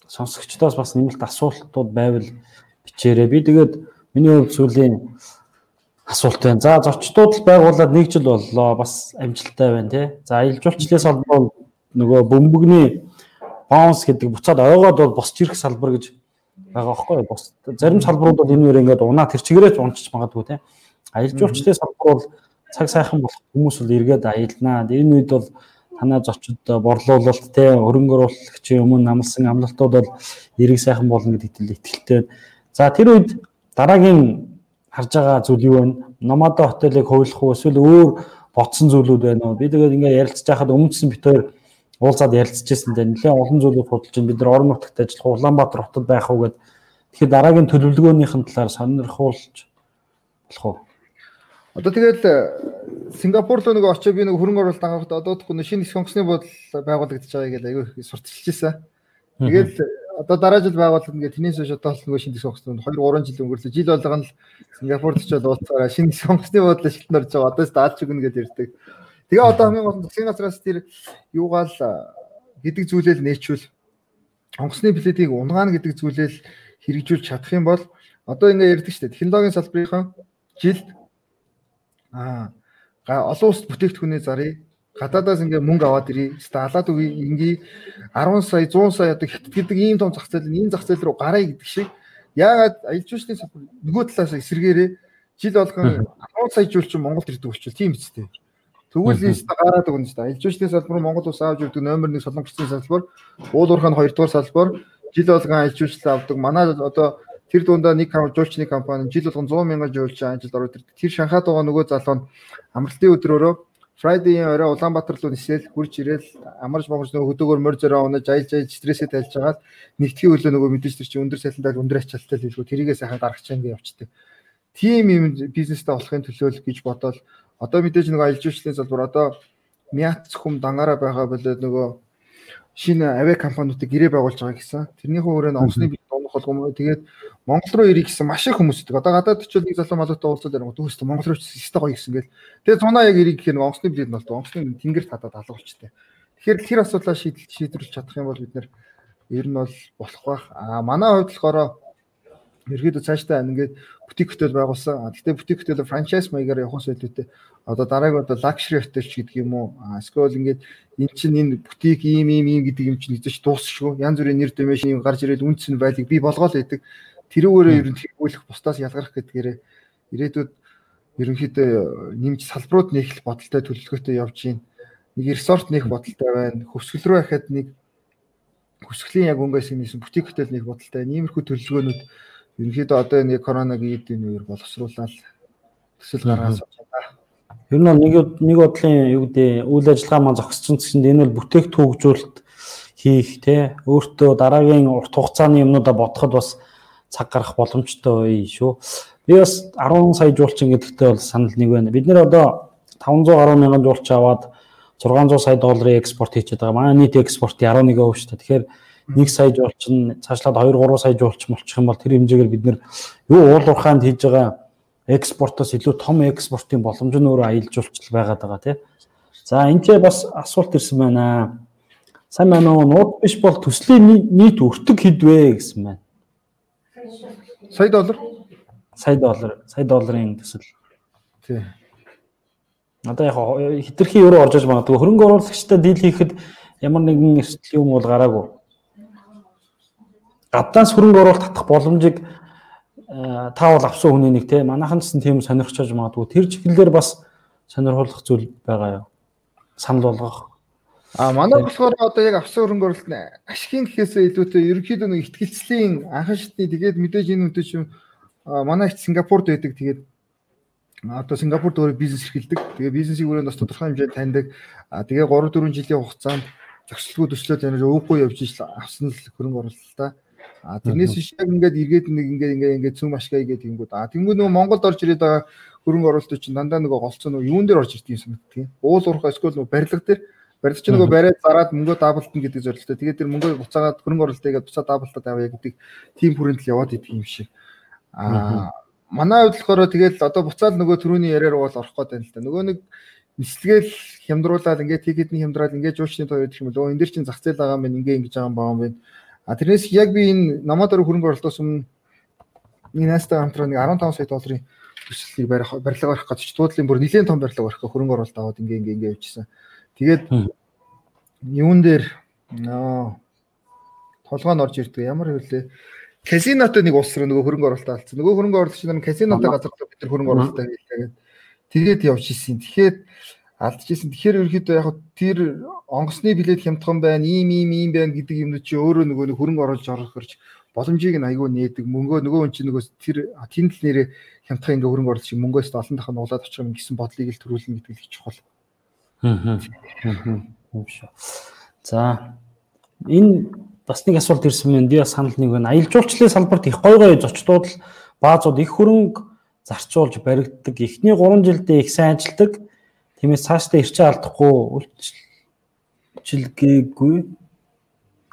[SPEAKER 1] сонсогчдоос бас нэмэлт асуултууд байвал бичээрэй. Би тэгээд миний хувьд сүүлийн асуулт байна. За зочдууд л байгуулад нэг жил боллоо. Бас амжилттай байна тий. За аялал жуулчлалаас холбоо нөгөө бөмбөгний боунс гэдэг буцаад ойгоод бол босч ирэх салбар гэж байгаа байхгүй бос зарим салбарууд бол энэ үеэр ингээд унаа тэр чигээрээ унчиж магадгүй тий. Аялал жуулчлалын салбар бол цаг сайхан болох хүмүүс бол эргээд аялнаа. Энэ үед бол танаа зочид борлуулалт тий хөрөнгө оруулагчийн өмнө намлсан амлалтууд бол эрэг сайхан болно гэдэгт л итгэлтэй. За тэр үед дараагийн харж байгаа зүйл юу вэ? Номадо хотелыг хувилах уу эсвэл өөр бодсон зүйлүүд байна уу? Би тэгээд ингээ ярилцж байхад өмнөсөн бит хоёр уулзаад ярилцчихсан дээ. Нэлээд олон зүйлүүд худалдаж байна. Бид нар орон нутагт ажиллах Улаанбаатар хотод байх уу гэд. Тэгэхээр дараагийн төлөвлөгөөнийхэн талаар сонирхуулж болох уу?
[SPEAKER 2] Одоо тэгэл Сингапур руу нэг очиж би нэг хөрөнгө оруулалт анхаарахад одоо тэгвэл шинэ сонгосны бодол байгуулагдаж байгаа гэж аягүй сурталчилж байсан. Тэгэл одоо дараа жил байгуулалт ингээд тэнэс хойш одоо нөгөө шинэ сонгосны 2 3 жил өнгөрлөө. Жил болгоно л Сингапурд ч бол уулзаараа шинэ сонгосны бодлоо шилтэн орж байгаа. Одоо ч даалж өгнө гэж ярьдаг. Тэгээ одоо хамгийн гол нь засгийн газраас тэр юугаал гэдэг зүйлэл нээчүүл онгоцны билетийг унгаана гэдэг зүйлэл хэрэгжүүлж чадах юм бол одоо ингээ ярьдаг шүү дээ. Технологийн салбарынхан жилд аа олон улсад бүтээгдэхүүнээ зарыг гадаадаас ингээ мөнгө аваад ирээ. Сталаад үгүй ингээ 10 сая 100 сая одоо хятад гэдэг ийм том зах зээл энэ зах зээл рүү гараа гэдэг шиг яагаад аялал жуулчлалын салбар нөгөө талаас эсэргээрээ жил болгон 10 сая жуулчин Монголд ирдэг болчихвол тийм үстэй. Тэгвэл энэ гараад өгнө шүү дээ. Жуулчлалын салбар Монгол улс авч ирдэг номер 1 солонгосын салбар, уул уурхайн 2 дугаар салбар жил болгон аялал жуулчлал авдаг. Манай одоо тэр дундаа нэг жуулчны компани жил болгон 100 мянган жуулчин ажилд ороод ирдэг. Тэр Шанхайд байгаа нөгөө залуу нь амралтын өдрөөрөө Friday-ийн орой Улаанбаатар руу нисэл хурж ирэл амарч бомж нөгөө хөдөөгөр морь зөрөө унаж аялж аялж стрессээ тайлж байгаа л нэгтгэхийн өглөө нөгөө мэдээж тэр чинь өндөр сайлтаа өндөр ачаалттай л хэлгүй тэрийгээ сайхан гаргах чинь ингэ явчихдаг. Тим юм бизнестэй болохын төлөө л гэж бодоод одоо мэдээж нөгөө аялал жуулчлалын салбар одоо мяц хүм дангаараа байгаа болоод нөгөө шинэ авиа компаниудыг гэрээ байгуулж байгаа гэсэн. Тэрнийхээ өрөөнд онгоцны бий дундах болгоом тэгээд Монгол руу ирэх гэсэн маш их хүмүүс идэг. Одоо гадаад очил нэг залуу малуутай уулзаад ярих дүүс Монгол руу өстэй гоё гэсэн гээл. Тэгээд цунаа яг ирэх гэх нэг онгоцны билет нь болдог. Онгоцны тэнгэр татаад алгуулчтай. Тэгэхээр тэр асуудлаа шийдэл шийдвэрлэж чадах юм бол бид нэр нь бол болох байх. Аа манай хувьд болохоор ерөөдөө цаашдаа ингээд бутик хөтөл байгуулсан. Гэхдээ бутик хөтөл франчайз маягаар явах соёлтой. Одоо дараагийн одоо лакшри хотелч гэдэг юм уу? Эсвэл ингээд эн чинь энэ бутик ийм ийм ийм гэдэг юм чинь хэзээ ч дуусахгүй. Янз бүрийн нэр дэвмэш юм гарч ирээд үнц нь байлыг би болгоол байдаг. Тэрүүгээрээ ер нь тэгүүлэх бусдаас ялгарх гэдгээрээ ирээдүйд ерөнхийдөө нэмж салбарууд нээх бодолтой төлөвлөгөөтэй явж байна. Нэг ресорт нээх бодолтой байна. Хөвсгөл рүү ахад нэг хөсгөлийн яг өнгөөс нээсэн бутик хөтөл нээх бодолтой. Ниймэрхүү төлөвлөгөөнүүд ерөнхийдөө одоо энэ коронавигийн энэ үеэр боловсруулаад төсөл гаргасан байна.
[SPEAKER 1] Ер нь нэг нэг бодлын юу гэдэг үйл ажиллагаа маань зогсчихсон гэсэн энэ бол бүтээгт хөгжүүлэлт хийх те өөртөө дараагийн урт хугацааны юмнуудаа бодоход бас цаг гарах боломжтой үе шүү. Би бас 10 сая жуулчин гэдэгтээ бол санал нэг байна. Бид нэр одоо 500 гаруй мянган жуулч аваад 600 сая долларын экспорт хийчихэд байгаа. Манай нийт экспортын 11% шүү дээ. Тэгэхээр 1 сая жуулчин цаашлаад 2 3 сая жуулч болчих юм бол тэр хэмжээгээр бид нэр юу уул уурхайнд хийж байгаа экспортоос илүү том экспортын боломж нь өөрөө аялал жуулчлал байгаад байгаа тий. За энэ ч бас асуулт ирсэн байна. Сайн байна уу? Нууд биш бол төслийн нийт өртөг хэдвэ гэсэн байна.
[SPEAKER 2] Сая доллар.
[SPEAKER 1] Сая доллар. Сая долларын төсөл.
[SPEAKER 2] Тий.
[SPEAKER 1] Одоо яг хитрхи өрөө орж иж магадгүй. Хөрөнгө оруулагчтай дийл хийхэд ямар нэгэн эрсдэл юм бол гараагүй. Гаднаас хөрөнгө оруулалт татах боломжийг э, та бол авсан хүний нэг те манайхан ч тийм сонирхож байж магадгүй. Тэр чиглэлээр бас сонирхолтой зүйл байгаа юу? Санал болгох.
[SPEAKER 2] А манай болохоор одоо яг авсан хөрөнгө оруулалт ашигын гэхээсээ илүүтэй ерөнхийдөө нэг ихтгэлцлийн анхан шатны тэгээд мэдээж энэ үнтэй чинь манай их Сингапурд байдаг тэгээд одоо Сингапурт өөрөө бизнес эрхэлдэг. Тэгээ бизнесийг өөрөө бас тодорхой хэмжээнд таньдаг. А тэгээ 3 4 жилийн хугацаанд зохицолгүй төслөөд ямар өвгүй явж ижил авсан л хөрөнгө оруулалтаа. А тэрнээс яг ингээд эргээд нэг ингээд ингээд ингээд цөм ашгаа игээд тэнгүүд. А тэнгүүд нөгөө Монголд орж ирээд байгаа хөрөнгө оруулалтууд чинь дандаа нөгөө голцоо нөгөө юун дээр орж ирдэг юм санагддаг. Уул уурхай эсвэл нөгөө барилга дээр барилгач нөгөө бариад зараад мөнгөө даблтна гэдэг зорилготой. Тэгээд тэр мөнгөө буцаагаад хөрөнгө оруулалтаа игээд буцаа даблтаад авъя гэдэг тийм хүрээнд л яваад идэг юм шиг. А манай хувьд болохоор тэгэл одоо буцаад нөгөө төрөний яриаар бол орох гээд байна л да. Нөгөө нэг нислэгээл хямдруулаад ингээд тикетний хямдраад ингээд жуулчны тоо гэдэг юм л энэ дэр чинь зах зээл байгаа юм байна ингээд ингэж байгаа юм байна. А тэрнээс яг би энэ намаа дээр хөрөнгө оруулалтаас өмнө энэ настаа хамтраа нэг 15 сая долларын төслийг барих барилга барих гэж туудлын бүр нэлээд том барилга барих хөрөнгө оруулалт аваад ингээ ингээ ингээ явчихсан. Тэгээд юун дээр нөө толгойн орж ирдэг ямар хөвлөө казинотой нэг улс руу нөгөө хөрөнгө оруулалт алдсан. Нөгөө хөрөнгө оруулагч нар казинотой газар бид нар хөрөнгө оруулалтаа хийлгээд тэгээд явж исэн. Тэгэхээр алдчихсан. Тэгэхээр ерөөхдөө яг тэр онгоцны билет хямдхан байна, ийм ийм ийм байна гэдэг юмнууд чи өөрөө нөгөө хөрөнгө оруулж орох хэрэг боломжийг нь айгүй нээдэг. Мөнгөө нөгөө хүн чинь нөгөө тэр тэнд л нэрээ хямдхан ингээ хөрөнгө оруулах шиг мөнгөөс олон дахин уулаад очих юм гэсэн бодлыг л төрүүлнэ гэдэг л чухал.
[SPEAKER 1] Аа. За энэ бас нэг асуулт ирсэн байна. Би бас санал нэг байна. Аялал жуулчлалын салбарт их гой гой зочдууд л баазууд их хөрөнгө зарцуулж баригддаг. Эхний 3 жилдээ их сайн ажилладаг. Тиймээс цаашдаа ирчээ алдахгүй үйлчлэгээгүй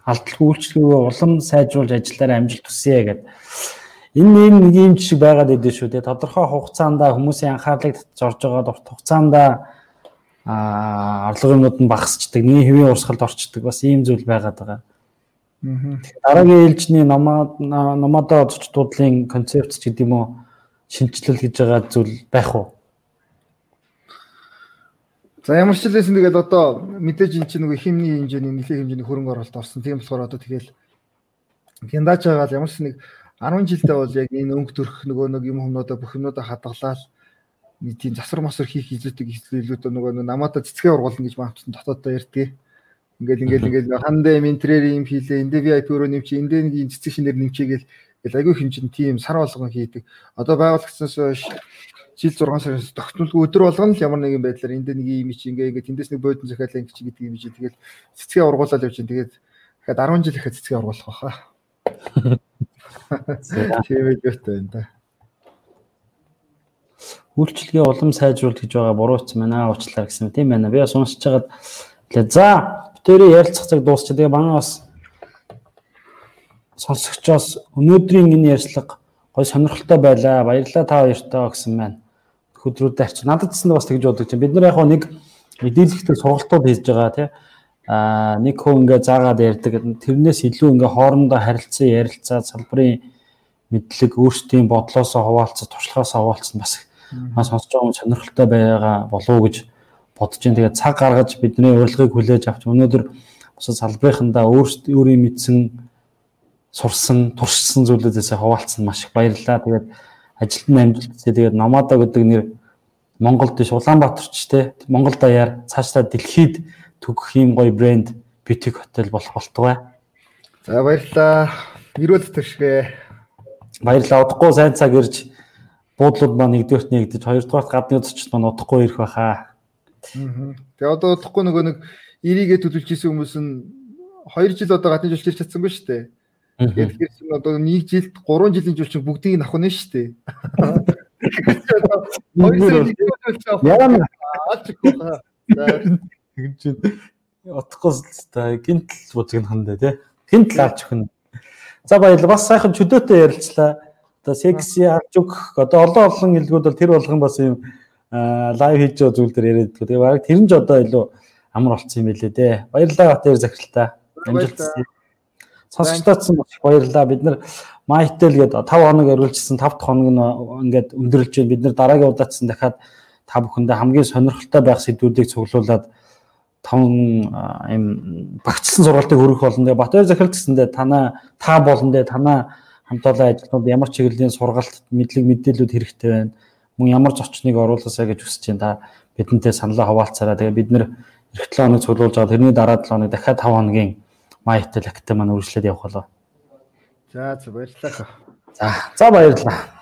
[SPEAKER 1] алдалгүй үйлчлэгээ улам сайжруулж ажиллаараа амжилт хүсье гэдэг. Энэ ийм нэг юм шиг байгаад идэв шүү дээ. Тодорхой хугацаанд хүмүүсийн анхаарлыг татж орж байгаа урт хугацаанд аа орлого юмуд нь багасчдаг, нэг хэвийн урсгалд орчдөг бас ийм зүйл байгаад байгаа. Дараагийн ээлжний номоо номоодоо зоч дуудлын концепт ч гэдэг юм уу шинжилэл гэж байгаа зүйл байх уу?
[SPEAKER 2] За ямар ч хэлсэн тэгээд одоо мэдээж эн чинь нөгөө химний хэмжээний нэлээд хэмжээний хөрөнгө оруулалт орсон. Тийм болохоор одоо тэгэл гяндааж байгаа ямар ч нэг 10 жилдээ бол яг энэ өнгө төрх нөгөө нэг юм хүмүүдээ бүх юмудаа хадгалаад нэг тийм засвар масвар хийх илүүдэг илүүтэй нөгөө намаадаа цэцгээ ургуулна гэж маамцсан дотоодоо ярьдгийг. Ингээл ингээл ингээл хандэ ментрээр юм хийлээ. Эндэ VIP өрөө нэмчи, эндэ нэг цэцэг шинээр нэмчигээл айгүй хэмжээнд тийм сар болгон хийдэг. Одоо байгуулагчнаас жил 6 сараас тогтмолгүй өдөр болгоно л ямар нэгэн байдлаар эндэ нэг юм чи ингээ ингээ тэндээс нэг бодон захиалаа ингээ чи гэдэг юм чи тэгэл цэцгээ ургуулаад явж чинь тэгээд дахиад 10 жил ихэ цэцгээ ургуулах баха. Ээ гэртэй байна да.
[SPEAKER 1] Үйлчлэгээ улам сайжруулах гэж байгаа буруу ч манай уучлаа гэсэн тийм байна. Би бас уншиж хагаад за Тэрийг ярилцах цаг дуусчих. Тэгээ манай бас сонсогчоос өнөөдрийн энэ ярьцлага гой сонирхолтой байлаа. Баярлалаа та хоёртоо гэсэн маань. Хөдрүүд арч. Надад ч бас тэгж бодож байна. Бид нар яг нэг мэдээлэлтэй сургалтууд хийж байгаа тий. Аа нэг хүн ингээ заагаад ярьдаг. Тэрнээс илүү ингээ хоорондоо харилцан ярилцаа салбарын мэдлэг өөрсдийн бодлоосоо хуваалцаж, туршлагаасаа хуваалцсан бас маш сонсож байгаа сонирхолтой байгаа болов уу гэж бодож байна. Тэгээд цаг гаргаж бидний урилгыг хүлээж авч өнөөдөр бусад салбарынхандаа өөрсдөө өөрийн мэдсэн сурсан, туршсан зүйлүүдээс хуваалцсан маш их баярлалаа. Тэгээд ажилтны амжилт. Тэгээд Номада гэдэг нэр Монголд биш Улаанбаатарч те Монгол даяар цаашдаа дэлхийд төгөх юм гоё брэнд битик хотел болох болтугай.
[SPEAKER 2] За баярлалаа. Ирүүл төшгөө.
[SPEAKER 1] Баярлалаа. Удахгүй сайн цаг ирж буудлууд маань нэгдүгээрт нэгдэж хоёрдугаарт гадны зочд маань удахгүй ирэх байхаа.
[SPEAKER 2] Тэгээ одоо удахгүй нөгөө нэг эрийгээ төлөвлөж исэн хүмүүс нь 2 жил одоо гадны жуулч ирч чадсангүй шүү дээ. Тэгээд тэгэхээр одоо 1 жилд 3 жилийн жуулчин бүгдийг авах нь шүү дээ.
[SPEAKER 1] Яа аачихгүй. Тэгж чинь утахгүй та гинтл бузыг нь хандаа тий. Гинтл авч өгнө. За баярлалаа. Бас сайхан чөдөөтэй ярилцлаа. Одоо секси авч өгөх одоо олон олон илгүүд бол тэр болгон бас юм лайв хийж байгаа зүйл дээр яриад байгаа. Тэгээ баг тэр нь ч одоо илүү амар болцсон юм билээ дээ. Баярлалаа Батэр захиралтаа. Амжилт хүсье. Сонсогчдоодсан маш баярлалаа. Бид нар Mytel гээд 5 хоног оруулжсэн 5 дахь хоног нь ингээд өндөрлж байна. Бид нар дараагийн удаацсан дахиад та бүхэндээ хамгийн сонирхолтой байх сэдвүүдийг цуглуулад таван юм багцсан сургалтыг хөрөх болно. Батбаяр захирал гэсэндээ танаа та болондөө танаа хамтдаа ажилтнууд ямар чиглэлийн сургалт мэдлэг мэдээлүүд хэрэгтэй байна мөн ямар зочныг оруулаасаа гэж хүсэж байна. Та бидэнтэй саналаа хуваалцаараа. Тэгээ бид нэр эх 7 хоног цуглуулж байгаа. Тэрний дараа 7 хоног дахиад 5 хоногийн Майtel актив маань үргэлжлээд явах болоо.
[SPEAKER 2] За за баярлалаа.
[SPEAKER 1] За за баярлалаа.